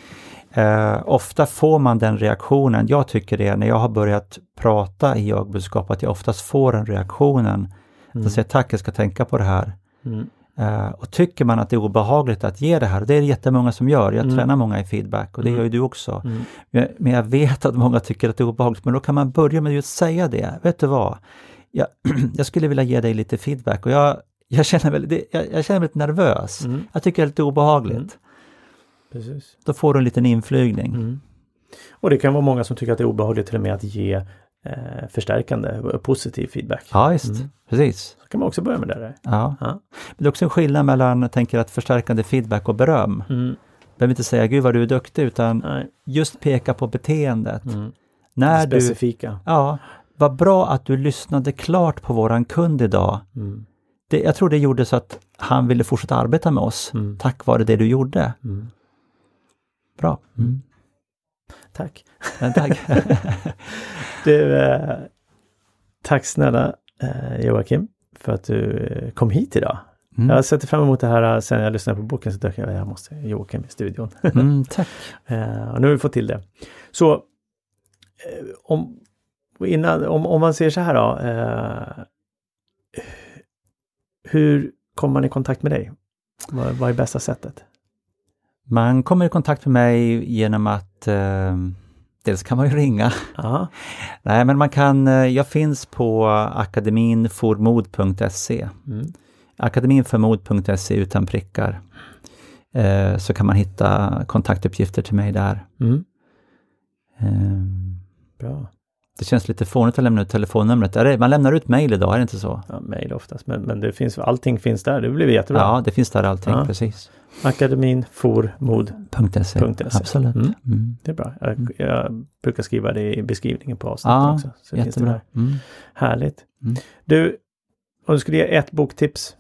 Speaker 3: Eh, ofta får man den reaktionen, jag tycker det, när jag har börjat prata i jag-budskap, att jag oftast får den reaktionen.
Speaker 1: Mm.
Speaker 3: Jag säger tack, jag ska tänka på det här.
Speaker 1: Mm.
Speaker 3: Eh, och tycker man att det är obehagligt att ge det här, det är det jättemånga som gör, jag
Speaker 1: Mm.
Speaker 3: tränar många i feedback och det
Speaker 1: Mm.
Speaker 3: gör ju du också.
Speaker 1: Mm.
Speaker 3: Men, men jag vet att många tycker att det är obehagligt, men då kan man börja med att säga det. Vet du vad? Jag, (clears throat) jag skulle vilja ge dig lite feedback och jag, jag, känner, väl, jag, jag känner mig lite nervös.
Speaker 1: Mm.
Speaker 3: Jag tycker det är lite obehagligt.
Speaker 1: Precis.
Speaker 3: Då får du en liten inflygning.
Speaker 1: Mm. Och det kan vara många som tycker att det är obehagligt till och med att ge eh, förstärkande, eh, positiv feedback.
Speaker 3: Ja, visst.
Speaker 1: Mm.
Speaker 3: Precis.
Speaker 1: Så kan man också börja med det där.
Speaker 3: Ja.
Speaker 1: Ja.
Speaker 3: Men det är också en skillnad mellan, tänker att förstärkande feedback och beröm.
Speaker 1: Mm.
Speaker 3: Behöver inte säga Gud vad du är duktig, utan
Speaker 1: Nej.
Speaker 3: just peka på beteendet.
Speaker 1: Mm.
Speaker 3: När du,
Speaker 1: Specifika.
Speaker 3: ja, vad bra att du lyssnade klart på våran kund idag.
Speaker 1: Mm.
Speaker 3: Det, jag tror det gjorde så att han ville fortsätta arbeta med oss,
Speaker 1: Mm.
Speaker 3: tack vare det du gjorde.
Speaker 1: Mm.
Speaker 3: Bra. Mm.
Speaker 1: Tack.
Speaker 3: Tack. (laughs)
Speaker 1: Du, eh, tack snälla eh, Joakim för att du eh, kom hit idag.
Speaker 3: Mm.
Speaker 1: Jag sätter fram emot det här eh, sen jag lyssnade på boken så dök jag, jag måste Joakim i studion.
Speaker 3: Mm, (laughs) tack.
Speaker 1: Eh, och nu har vi fått till det. Så eh, om, innan, om, om man säger så här då. Hur kommer man i kontakt med dig? Vad, vad är bästa sättet?
Speaker 3: Man kommer i kontakt med mig genom att eh, dels kan man ju ringa.
Speaker 1: Ja, (laughs)
Speaker 3: Nej, men man kan, eh, jag finns på akademinformod.se.
Speaker 1: mm.
Speaker 3: akademinformod.se utan prickar. Eh, så kan man hitta kontaktuppgifter till mig där.
Speaker 1: Mm.
Speaker 3: Eh,
Speaker 1: bra.
Speaker 3: Det känns lite fånigt att lämna ut telefonnumret. Är det, man lämnar ut mejl idag, är det inte så?
Speaker 1: Ja, mail oftast, men, men det finns, allting finns där. Det blir jättebra.
Speaker 3: Ja, det finns där allting,
Speaker 1: Ja.
Speaker 3: precis.
Speaker 1: Akademin for mod.
Speaker 3: .se.
Speaker 1: .se.
Speaker 3: Absolut.
Speaker 1: Mm.
Speaker 3: Mm.
Speaker 1: Det är bra. Jag, jag brukar skriva det i beskrivningen på avsnittet
Speaker 3: Ja,
Speaker 1: också. Så
Speaker 3: Jättebra. Mm.
Speaker 1: Härligt.
Speaker 3: Mm.
Speaker 1: Du, om du skulle ge ett boktips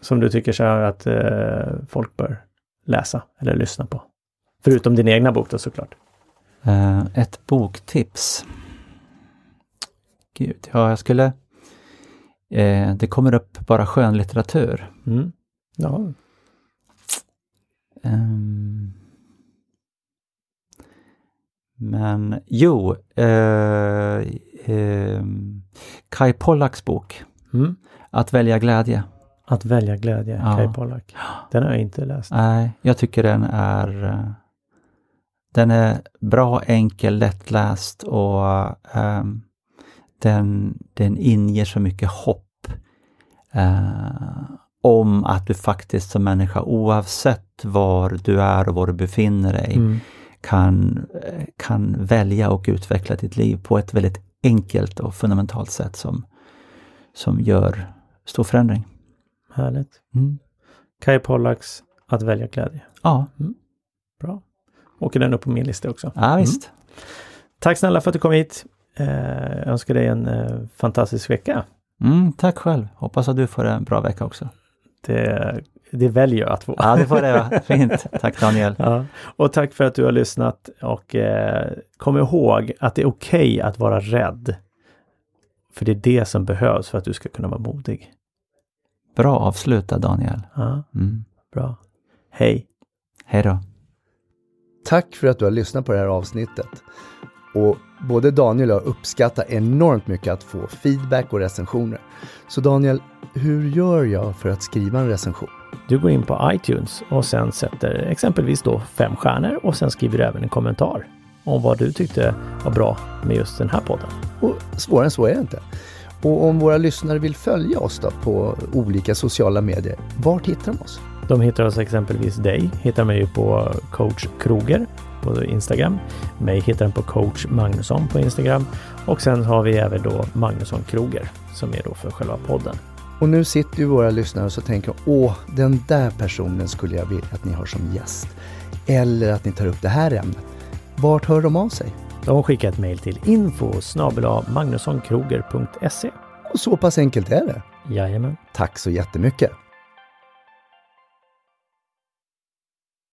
Speaker 1: som du tycker så här att eh, folk bör läsa eller lyssna på. Förutom din egna bok då såklart.
Speaker 3: Eh, ett boktips. Gud, ja, jag skulle... Eh, det kommer upp bara skönlitteratur.
Speaker 1: Mm. Ja.
Speaker 3: Ehm. men jo, eh, ehm, Kai Pollaks bok
Speaker 1: Mm.
Speaker 3: Att välja glädje.
Speaker 1: Att välja glädje,
Speaker 3: Ja.
Speaker 1: Kai Pollak. Den har jag inte läst.
Speaker 3: Nej, jag tycker den är eh, den är bra, enkel, lättläst och ehm, den, den inger så mycket hopp eh, om att du faktiskt som människa, oavsett var du är och var du befinner dig,
Speaker 1: Mm.
Speaker 3: kan, kan välja och utveckla ditt liv på ett väldigt enkelt och fundamentalt sätt som, som gör stor förändring.
Speaker 1: Härligt.
Speaker 3: Mm.
Speaker 1: Kai Pollaks Att välja glädje.
Speaker 3: Ja,
Speaker 1: Bra. Åker den upp på min lista också.
Speaker 3: ja visst.
Speaker 1: Tack snälla för att du kom hit. Eh, önskar dig en eh, fantastisk vecka.
Speaker 3: Mm, tack själv. Hoppas att du får en bra vecka också.
Speaker 1: Det, det väljer jag att få.
Speaker 3: Ja, det får det vara. (laughs) Fint. Tack Daniel.
Speaker 1: Ja, och tack för att du har lyssnat och eh, kom ihåg att det är okej att vara rädd. För det är det som behövs för att du ska kunna vara modig.
Speaker 3: Bra avsluta Daniel.
Speaker 1: Ja,
Speaker 3: Mm.
Speaker 1: bra. Hej!
Speaker 3: Hej då.
Speaker 4: Tack för att du har lyssnat på det här avsnittet. Och både Daniel och jag uppskattar enormt mycket att få feedback och recensioner. Så Daniel, hur gör jag för att skriva en recension?
Speaker 1: Du går in på iTunes och sen sätter exempelvis då fem stjärnor och sen skriver du även en kommentar om vad du tyckte var bra med just den här podden.
Speaker 4: Och svårare än så är det inte. Och om våra lyssnare vill följa oss då på olika sociala medier, vart hittar de oss?
Speaker 1: De hittar oss exempelvis dig, hittar mig ju på coach Kroger på Instagram. Mig hittar den på coach Magnusson på Instagram. Och sen har vi även då Magnusson Kroger som är då för själva podden.
Speaker 4: Och nu sitter ju våra lyssnare och så tänker åh, den där personen skulle jag vilja att ni har som gäst. Eller att ni tar upp det här ämnet. Vart hör de av sig?
Speaker 1: De skickar ett mejl till info magnussonkroger.se.
Speaker 4: Och så pass enkelt är det.
Speaker 1: Jajamän.
Speaker 4: Tack så jättemycket!